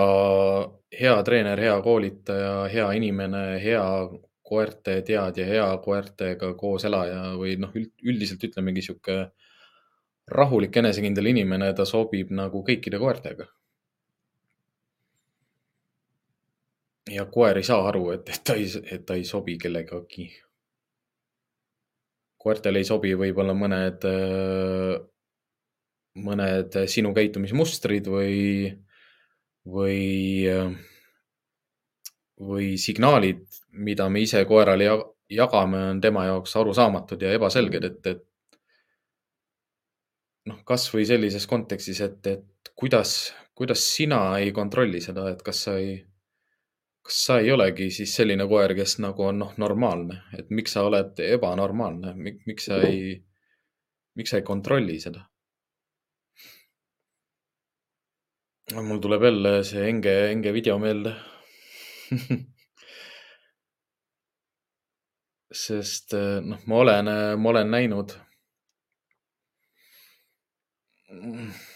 hea treener, hea koolitaja, hea inimene, hea koerte teadja, hea koertega koos elaja või noh, üldiselt ütlemegi sihuke rahulik, enesekindel inimene, ta sobib nagu kõikide koertega. ja koer ei saa aru, et, et ta ei, et ta ei sobi kellegagi. koertele ei sobi võib-olla mõned mõned sinu käitumismustrid või, või, või signaalid, mida me ise koerale jagame, on tema jaoks arusaamatud ja ebaselged, et, et noh, kasvõi sellises kontekstis, et, et kuidas, kuidas sina ei kontrolli seda, et kas sa ei, kas sa ei olegi siis selline koer, kes nagu on noh, normaalne, et miks sa oled ebanormaalne, miks sa ei, miks sa ei kontrolli seda? Mul tuleb jälle see Enge, Enge video meelde sest noh, ma olen, ma olen näinud.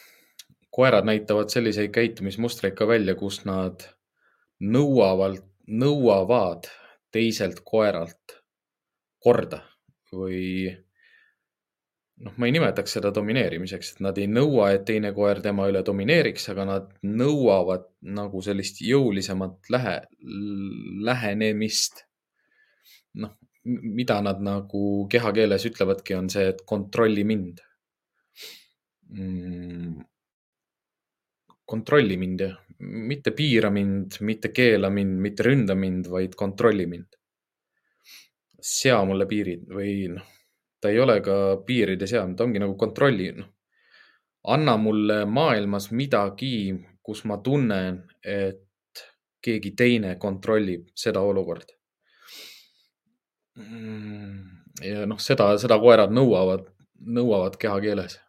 koerad näitavad selliseid käitumismustreid ka välja, kus nad nõuavad, nõuavad teiselt koeralt korda või noh, ma ei nimetaks seda domineerimiseks, et nad ei nõua, et teine koer tema üle domineeriks, aga nad nõuavad nagu sellist jõulisemat lähe, lähenemist. noh, mida nad nagu kehakeeles ütlevadki, on see, et kontrolli mind mm.. kontrolli mind jah, mitte piira mind, mitte keela mind, mitte ründa mind, vaid kontrolli mind. sea mulle piirid või noh ta ei ole ka piiride seadnud, ta ongi nagu kontrolli, noh. anna mulle maailmas midagi, kus ma tunnen, et keegi teine kontrollib seda olukorda. Mm, ja noh, seda, seda koerad nõuavad, nõuavad kehakeeles.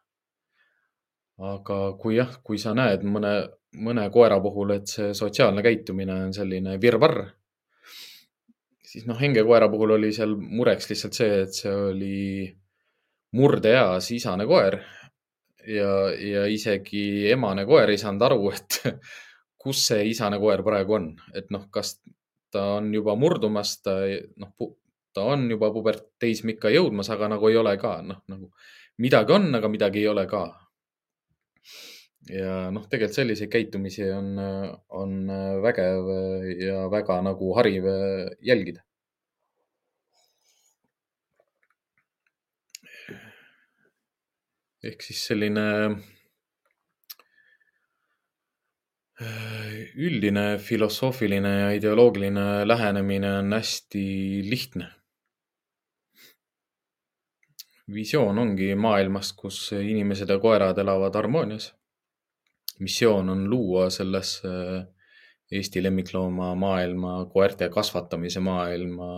aga kui jah, kui sa näed mõne, mõne koera puhul, et see sotsiaalne käitumine on selline virvarr siis noh, hengekoera puhul oli seal mureks lihtsalt see, et see oli murdeeas isane koer. Ja, ja isegi emane koer ei saanud aru, et kus see isane koer praegu on, et noh, kas ta on juba murdumas, ta noh, ta on juba puberteismikka jõudmas, aga nagu ei ole ka, noh nagu midagi on, aga midagi ei ole ka ja noh, tegelikult selliseid käitumisi on, on vägev ja väga nagu hariv jälgida. ehk siis selline üldine filosoofiline ja ideoloogiline lähenemine on hästi lihtne. visioon ongi maailmast, kus inimesed ja koerad elavad harmoonias missioon on luua sellesse Eesti lemmiklooma maailma, koerte kasvatamise maailma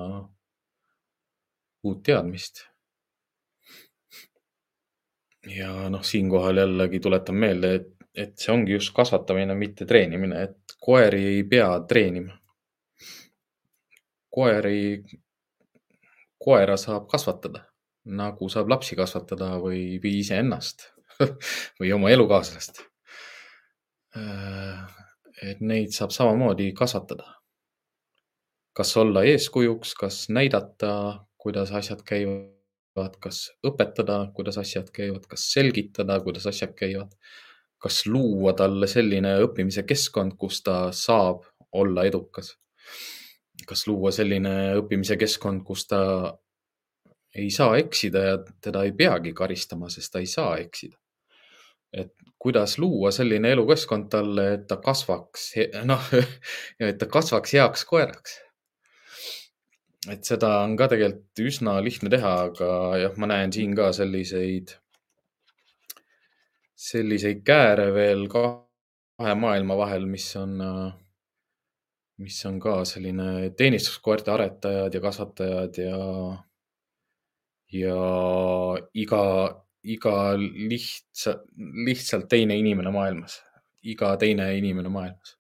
uut teadmist. ja noh, siinkohal jällegi tuletan meelde, et, et see ongi just kasvatamine, mitte treenimine, et koeri ei pea treenima. koeri, koera saab kasvatada nagu saab lapsi kasvatada või, või iseennast või oma elukaaslast Äh, et neid saab samamoodi kasvatada. kas olla eeskujuks, kas näidata, kuidas asjad käivad, kas õpetada, kuidas asjad käivad, kas selgitada, kuidas asjad käivad, kas luua talle selline õppimise keskkond, kus ta saab olla edukas. kas luua selline õppimise keskkond, kus ta ei saa eksida ja teda ei peagi karistama, sest ta ei saa eksida. et kuidas luua selline elukeskkond talle, et ta kasvaks, noh, et ta kasvaks heaks koeraks. et seda on ka tegelikult üsna lihtne teha, aga jah, ma näen siin ka selliseid, selliseid kääre veel kahe maailma vahel, mis on mis on ka selline teenistuskoerte aretajad ja kasvatajad ja, ja iga, iga lihtsa, lihtsalt teine inimene maailmas, iga teine inimene maailmas.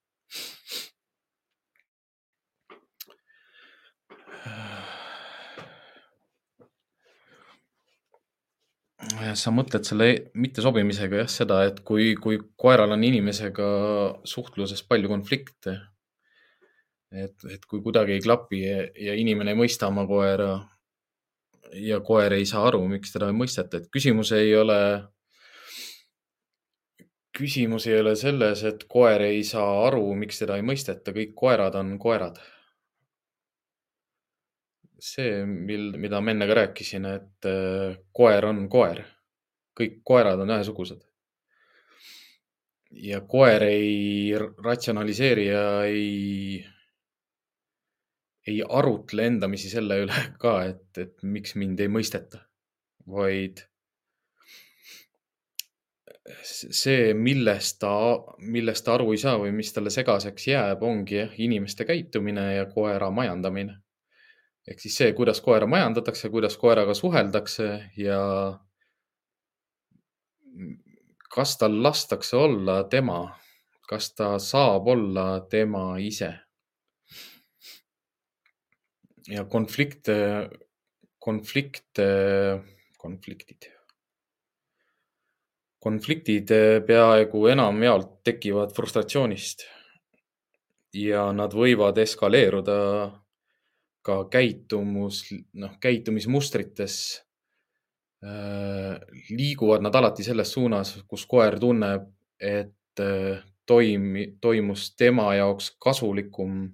sa mõtled selle mittesobimisega jah, seda, et kui, kui koeral on inimesega suhtluses palju konflikte et, et kui kuidagi ei klapi ja, ja inimene ei mõista oma koera ja koer ei saa aru, miks teda ei mõisteta, et küsimus ei ole, küsimus ei ole selles, et koer ei saa aru, miks teda ei mõisteta, kõik koerad on koerad. see, mil, mida ma enne ka rääkisin, et äh, koer on koer, kõik koerad on ühesugused. Ja koer ei ratsionaliseeri ja ei ei arutle endamisi selle üle ka, et, et miks mind ei mõisteta, vaid see, millest ta, millest ta aru ei saa või mis talle segaseks jääb, ongi jah, inimeste käitumine ja koera majandamine. ehk siis see, kuidas koera majandatakse, kuidas koeraga suheldakse ja kas tal lastakse olla tema, kas ta saab olla tema ise ja konflikte, konflikte, konfliktid. konfliktid peaaegu enamjaolt tekivad frustratsioonist ja nad võivad eskaleeruda ka käitumus, noh, käitumismustrites äh, liiguvad nad alati selles suunas, kus koer tunneb, et äh, toimi, toimus tema jaoks kasulikum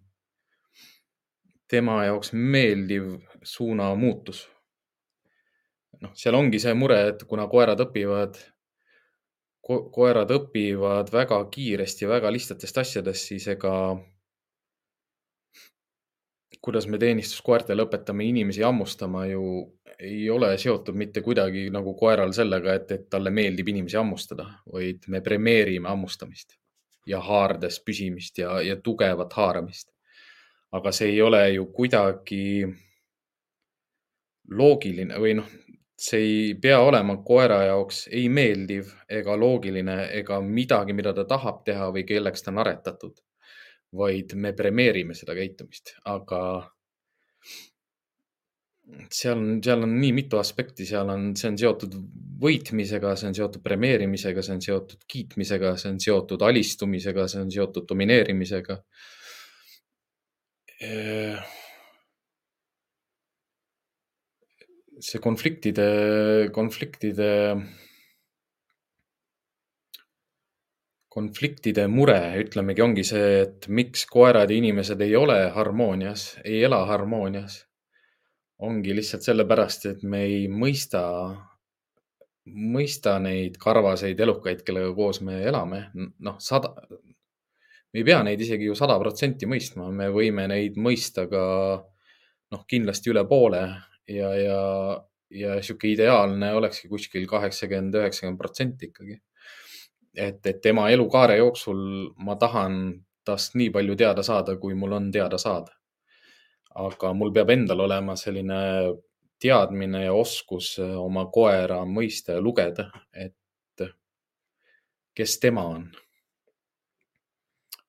tema jaoks meeldiv suunamuutus. noh, seal ongi see mure, et kuna koerad õpivad ko, koerad õpivad väga kiiresti väga lihtsatest asjadest, siis ega kuidas me teenistuskoertele õpetame inimesi hammustama ju ei ole seotud mitte kuidagi nagu koeral sellega, et, et talle meeldib inimesi hammustada, vaid me premeerime hammustamist ja haardes püsimist ja, ja tugevat haaramist aga see ei ole ju kuidagi loogiline või noh, see ei pea olema koera jaoks ei meeldiv ega loogiline ega midagi, mida ta tahab teha või kelleks ta on aretatud, vaid me premeerime seda käitumist, aga seal on, seal on nii mitu aspekti, seal on, see on seotud võitmisega, see on seotud premeerimisega, see on seotud kiitmisega, see on seotud alistumisega, see on seotud domineerimisega see konfliktide, konfliktide, konfliktide mure, ütlemegi, ongi see, et miks koerad ja inimesed ei ole harmoonias, ei ela harmoonias. ongi lihtsalt sellepärast, et me ei mõista, mõista neid karvaseid elukaid, kellega koos me elame. noh, sada, me ei pea neid isegi ju sada protsenti mõistma, me võime neid mõista ka noh, kindlasti üle poole ja, ja, ja sihuke ideaalne olekski kuskil kaheksakümmend, üheksakümmend protsenti ikkagi. et, et tema elukaare jooksul ma tahan tast nii palju teada saada, kui mul on teada saada. aga mul peab endal olema selline teadmine ja oskus oma koera mõista ja lugeda, et kes tema on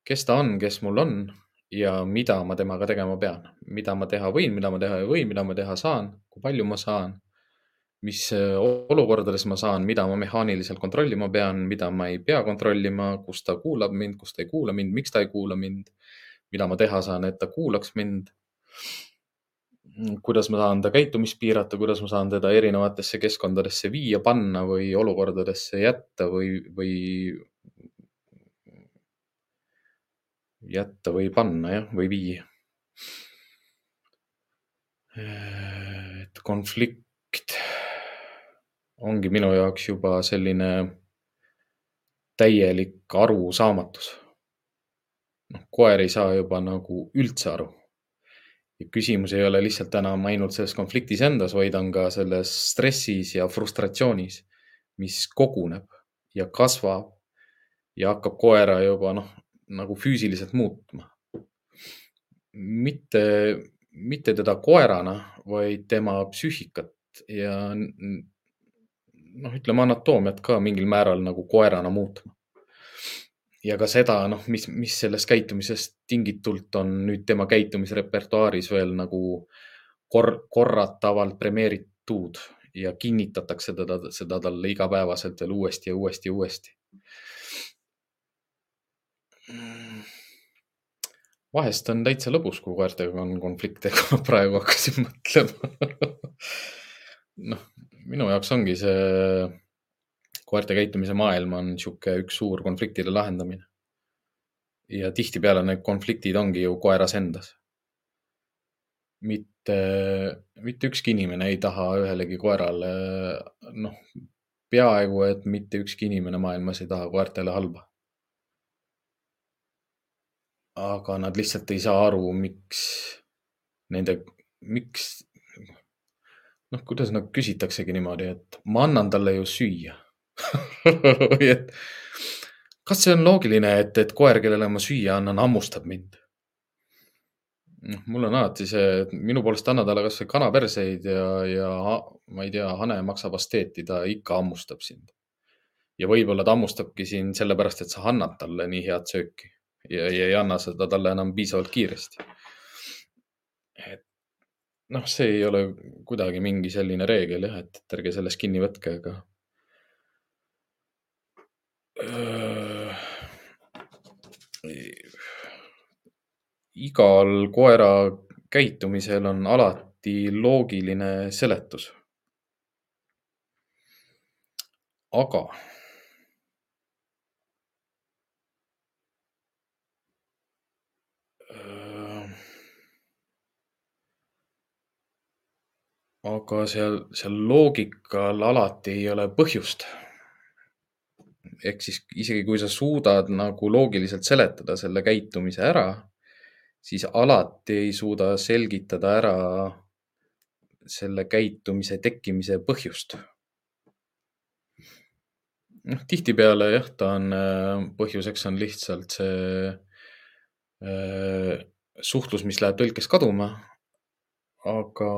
kes ta on, kes mul on ja mida ma temaga tegema pean, mida ma teha võin, mida ma teha ei või, mida ma teha saan, kui palju ma saan, mis olukordades ma saan, mida ma mehaaniliselt kontrollima pean, mida ma ei pea kontrollima, kus ta kuulab mind, kus ta ei kuula mind, miks ta ei kuula mind, mida ma teha saan, et ta kuulaks mind. kuidas ma saan ta käitumist piirata, kuidas ma saan teda erinevatesse keskkondadesse viia, panna või olukordadesse jätta või, või jätta või panna jah, või viia. et konflikt, ongi minu jaoks juba selline täielik arusaamatus. noh, koer ei saa juba nagu üldse aru. ja küsimus ei ole lihtsalt enam ainult selles konfliktis endas, vaid on ka selles stressis ja frustratsioonis, mis koguneb ja kasvab ja hakkab koera juba noh, nagu füüsiliselt muutma. mitte, mitte teda koerana, vaid tema psüühikat ja noh, ütleme anatoomiat ka mingil määral nagu koerana muutma. ja ka seda, noh, mis, mis sellest käitumisest tingitult on nüüd tema käitumisrepertuaaris veel nagu kor-, korratavalt premeeritud ja kinnitatakse teda, seda talle igapäevaselt veel uuesti ja uuesti ja uuesti. Vahest on täitsa lõbus, kui koertega on konflikte, kui ma praegu hakkasin mõtlema noh, minu jaoks ongi see koerte käitumise maailm on sihuke üks suur konfliktide lahendamine. ja tihtipeale need konfliktid ongi ju koeras endas. mitte, mitte ükski inimene ei taha ühelegi koerale, noh, peaaegu et mitte ükski inimene maailmas ei taha koertele halba. Aga nad lihtsalt ei saa aru, miks nende, miks noh, kuidas nagu küsitaksegi niimoodi, et ma annan talle ju süüa või et kas see on loogiline, et, et koer, kellele ma süüa annan, hammustab mind? noh, mul on alati see, et minu poolest anna talle kasvõi kanaperseid ja, ja ma ei tea, hane maksab asteeti, ta ikka hammustab sind. ja võib-olla ta hammustabki sind sellepärast, et sa annad talle nii head sööki ja, ja ei anna seda talle enam piisavalt kiiresti. et noh, see ei ole kuidagi mingi selline reegel jah, et, et ärge sellest kinni võtke, aga äh,. igal koera käitumisel on alati loogiline seletus. aga aga seal, seal loogikal alati ei ole põhjust. ehk siis isegi kui sa suudad nagu loogiliselt seletada selle käitumise ära, siis alati ei suuda selgitada ära selle käitumise tekkimise põhjust. noh, tihtipeale jah, ta on, põhjuseks on lihtsalt see äh, suhtlus, mis läheb tõlkes kaduma aga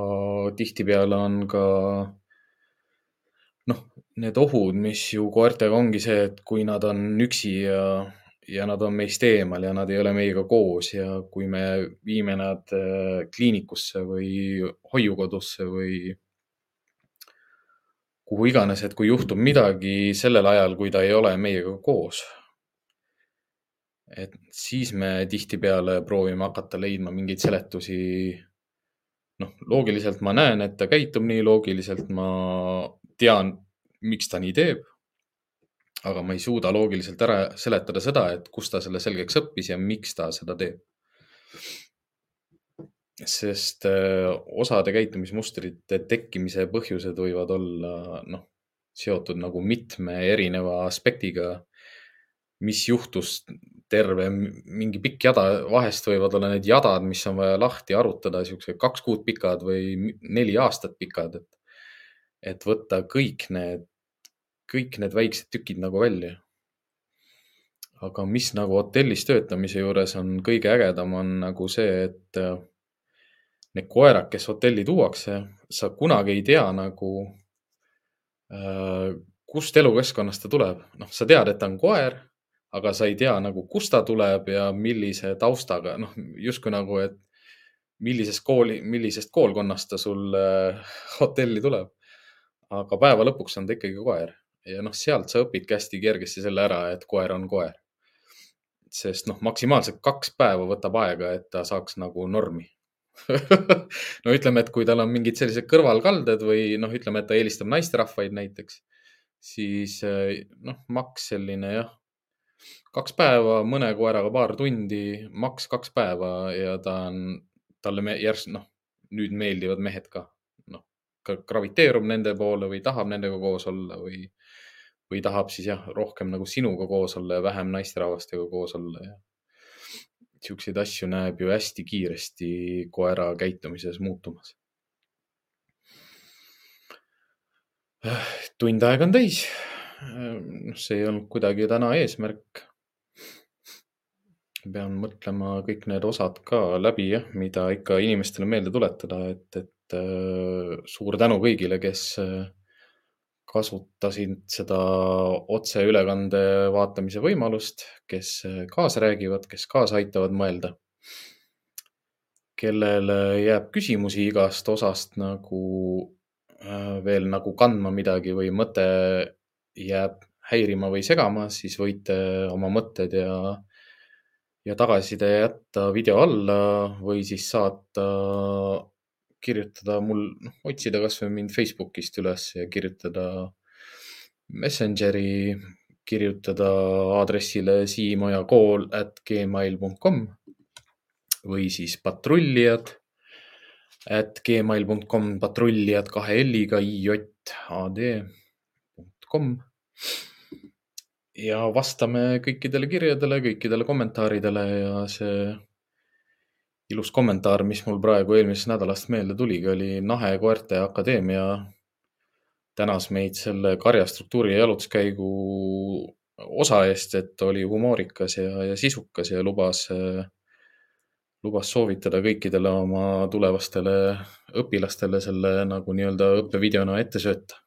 tihtipeale on ka noh, need ohud, mis ju koertega ongi see, et kui nad on üksi ja, ja nad on meist eemal ja nad ei ole meiega koos ja kui me viime nad äh, kliinikusse või hoiukodusse või kuhu iganes, et kui juhtub midagi sellel ajal, kui ta ei ole meiega koos, et siis me tihtipeale proovime hakata leidma mingeid seletusi noh, loogiliselt ma näen, et ta käitub nii, loogiliselt ma tean, miks ta nii teeb. aga ma ei suuda loogiliselt ära seletada seda, et kust ta selle selgeks õppis ja miks ta seda teeb. sest äh, osade käitumismustrite tekkimise põhjused võivad olla noh, seotud nagu mitme erineva aspektiga mis juhtus, terve mingi pikk jada, vahest võivad olla need jadad, mis on vaja lahti arutada, siuksed kaks kuud pikad või neli aastat pikad, et, et võtta kõik need, kõik need väiksed tükid nagu välja. aga mis nagu hotellis töötamise juures on kõige ägedam, on nagu see, et äh, need koerad, kes hotelli tuuakse, sa kunagi ei tea nagu äh, kust elukeskkonnast ta tuleb. noh, sa tead, et ta on koer aga sa ei tea nagu, kust ta tuleb ja millise taustaga, noh, justkui nagu, et millisest kooli, millisest koolkonnast ta sul äh, hotelli tuleb. aga päeva lõpuks on ta ikkagi koer ja noh, sealt sa õpidki hästi kergesti selle ära, et koer on koer. sest noh, maksimaalselt kaks päeva võtab aega, et ta saaks nagu normi no ütleme, et kui tal on mingid sellised kõrvalkalded või noh, ütleme, et ta eelistab naisterahvaid näiteks, siis äh, noh, maks selline jah, kaks päeva, mõne koeraga paar tundi, maks kaks päeva ja ta on, talle järsku noh, nüüd meeldivad mehed ka. noh, graviteerub nende poole või tahab nendega koos olla või, või tahab siis jah, rohkem nagu sinuga koos olla ja vähem naisterahvastega koos olla ja siukseid asju näeb ju hästi kiiresti koera käitumises muutumas. tund aega on täis. Noh, see ei olnud kuidagi täna eesmärk. pean mõtlema kõik need osad ka läbi jah, mida ikka inimestele meelde tuletada, et, et äh, suur tänu kõigile, kes äh, kasutasid seda otseülekande vaatamise võimalust, kes kaasa räägivad, kes kaasa aitavad mõelda. kellele jääb küsimusi igast osast nagu äh, veel nagu kandma midagi või mõte jääb häirima või segama, siis võite oma mõtted ja, ja tagasiside jätta video alla või siis saata kirjutada mul, noh, otsida kasvõi mind Facebookist üles ja kirjutada Messengeri, kirjutada aadressile siimojakool at gmail.com või siis patrullijad at gmail.com, patrullijad kahe L-iga, IJAD.com. ja vastame kõikidele kirjadele, kõikidele kommentaaridele ja see ilus kommentaar, mis mul praegu eelmisest nädalast meelde tuligi, oli Nahe Koerte Akadeemia tänas meid selle karjastruktuuri ja jalutuskäigu osa eest, et oli humoorikas ja, ja sisukas ja lubas, lubas soovitada kõikidele oma tulevastele õpilastele selle nagu nii-öelda õppevideona ette sööta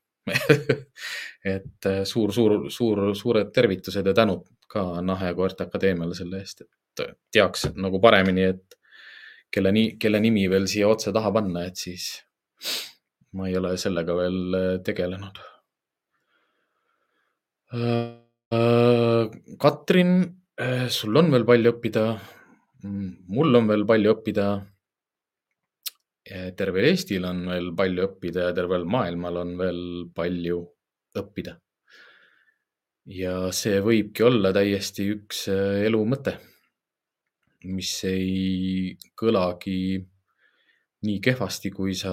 et suur, suur, suur, suured tervitused ja tänud ka Nahe Koerte Akadeemiale selle eest, et teaks nagu paremini, et kelle, kelle nimi veel siia otse taha panna, et siis ma ei ole sellega veel äh, tegelenud. Äh, Katrin, äh, sul on veel palju õppida. Mul on veel palju õppida. Tervel Eestil on veel palju õppida ja tervel maailmal on veel palju õppida. ja see võibki olla täiesti üks elu mõte mis ei kõlagi nii kehvasti, kui sa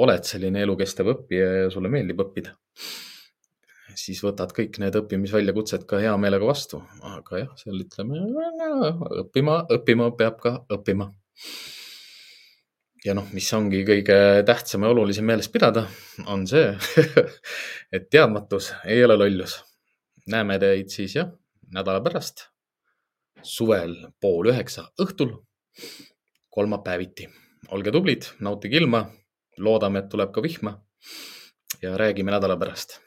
oled selline elukestev õppija ja sulle meeldib õppida. siis võtad kõik need õppimisväljakutsed ka hea meelega vastu, aga jah, seal ütleme, õppima, õppima peab ka õppima. Ja noh, mis ongi kõige tähtsam ja olulisem meeles pidada, on see et teadmatus ei ole lollus. näeme teid siis jah, nädala pärast suvel pool üheksa õhtul, kolmapäeviti. olge tublid, nautige ilma, loodame, et tuleb ka vihma ja räägime nädala pärast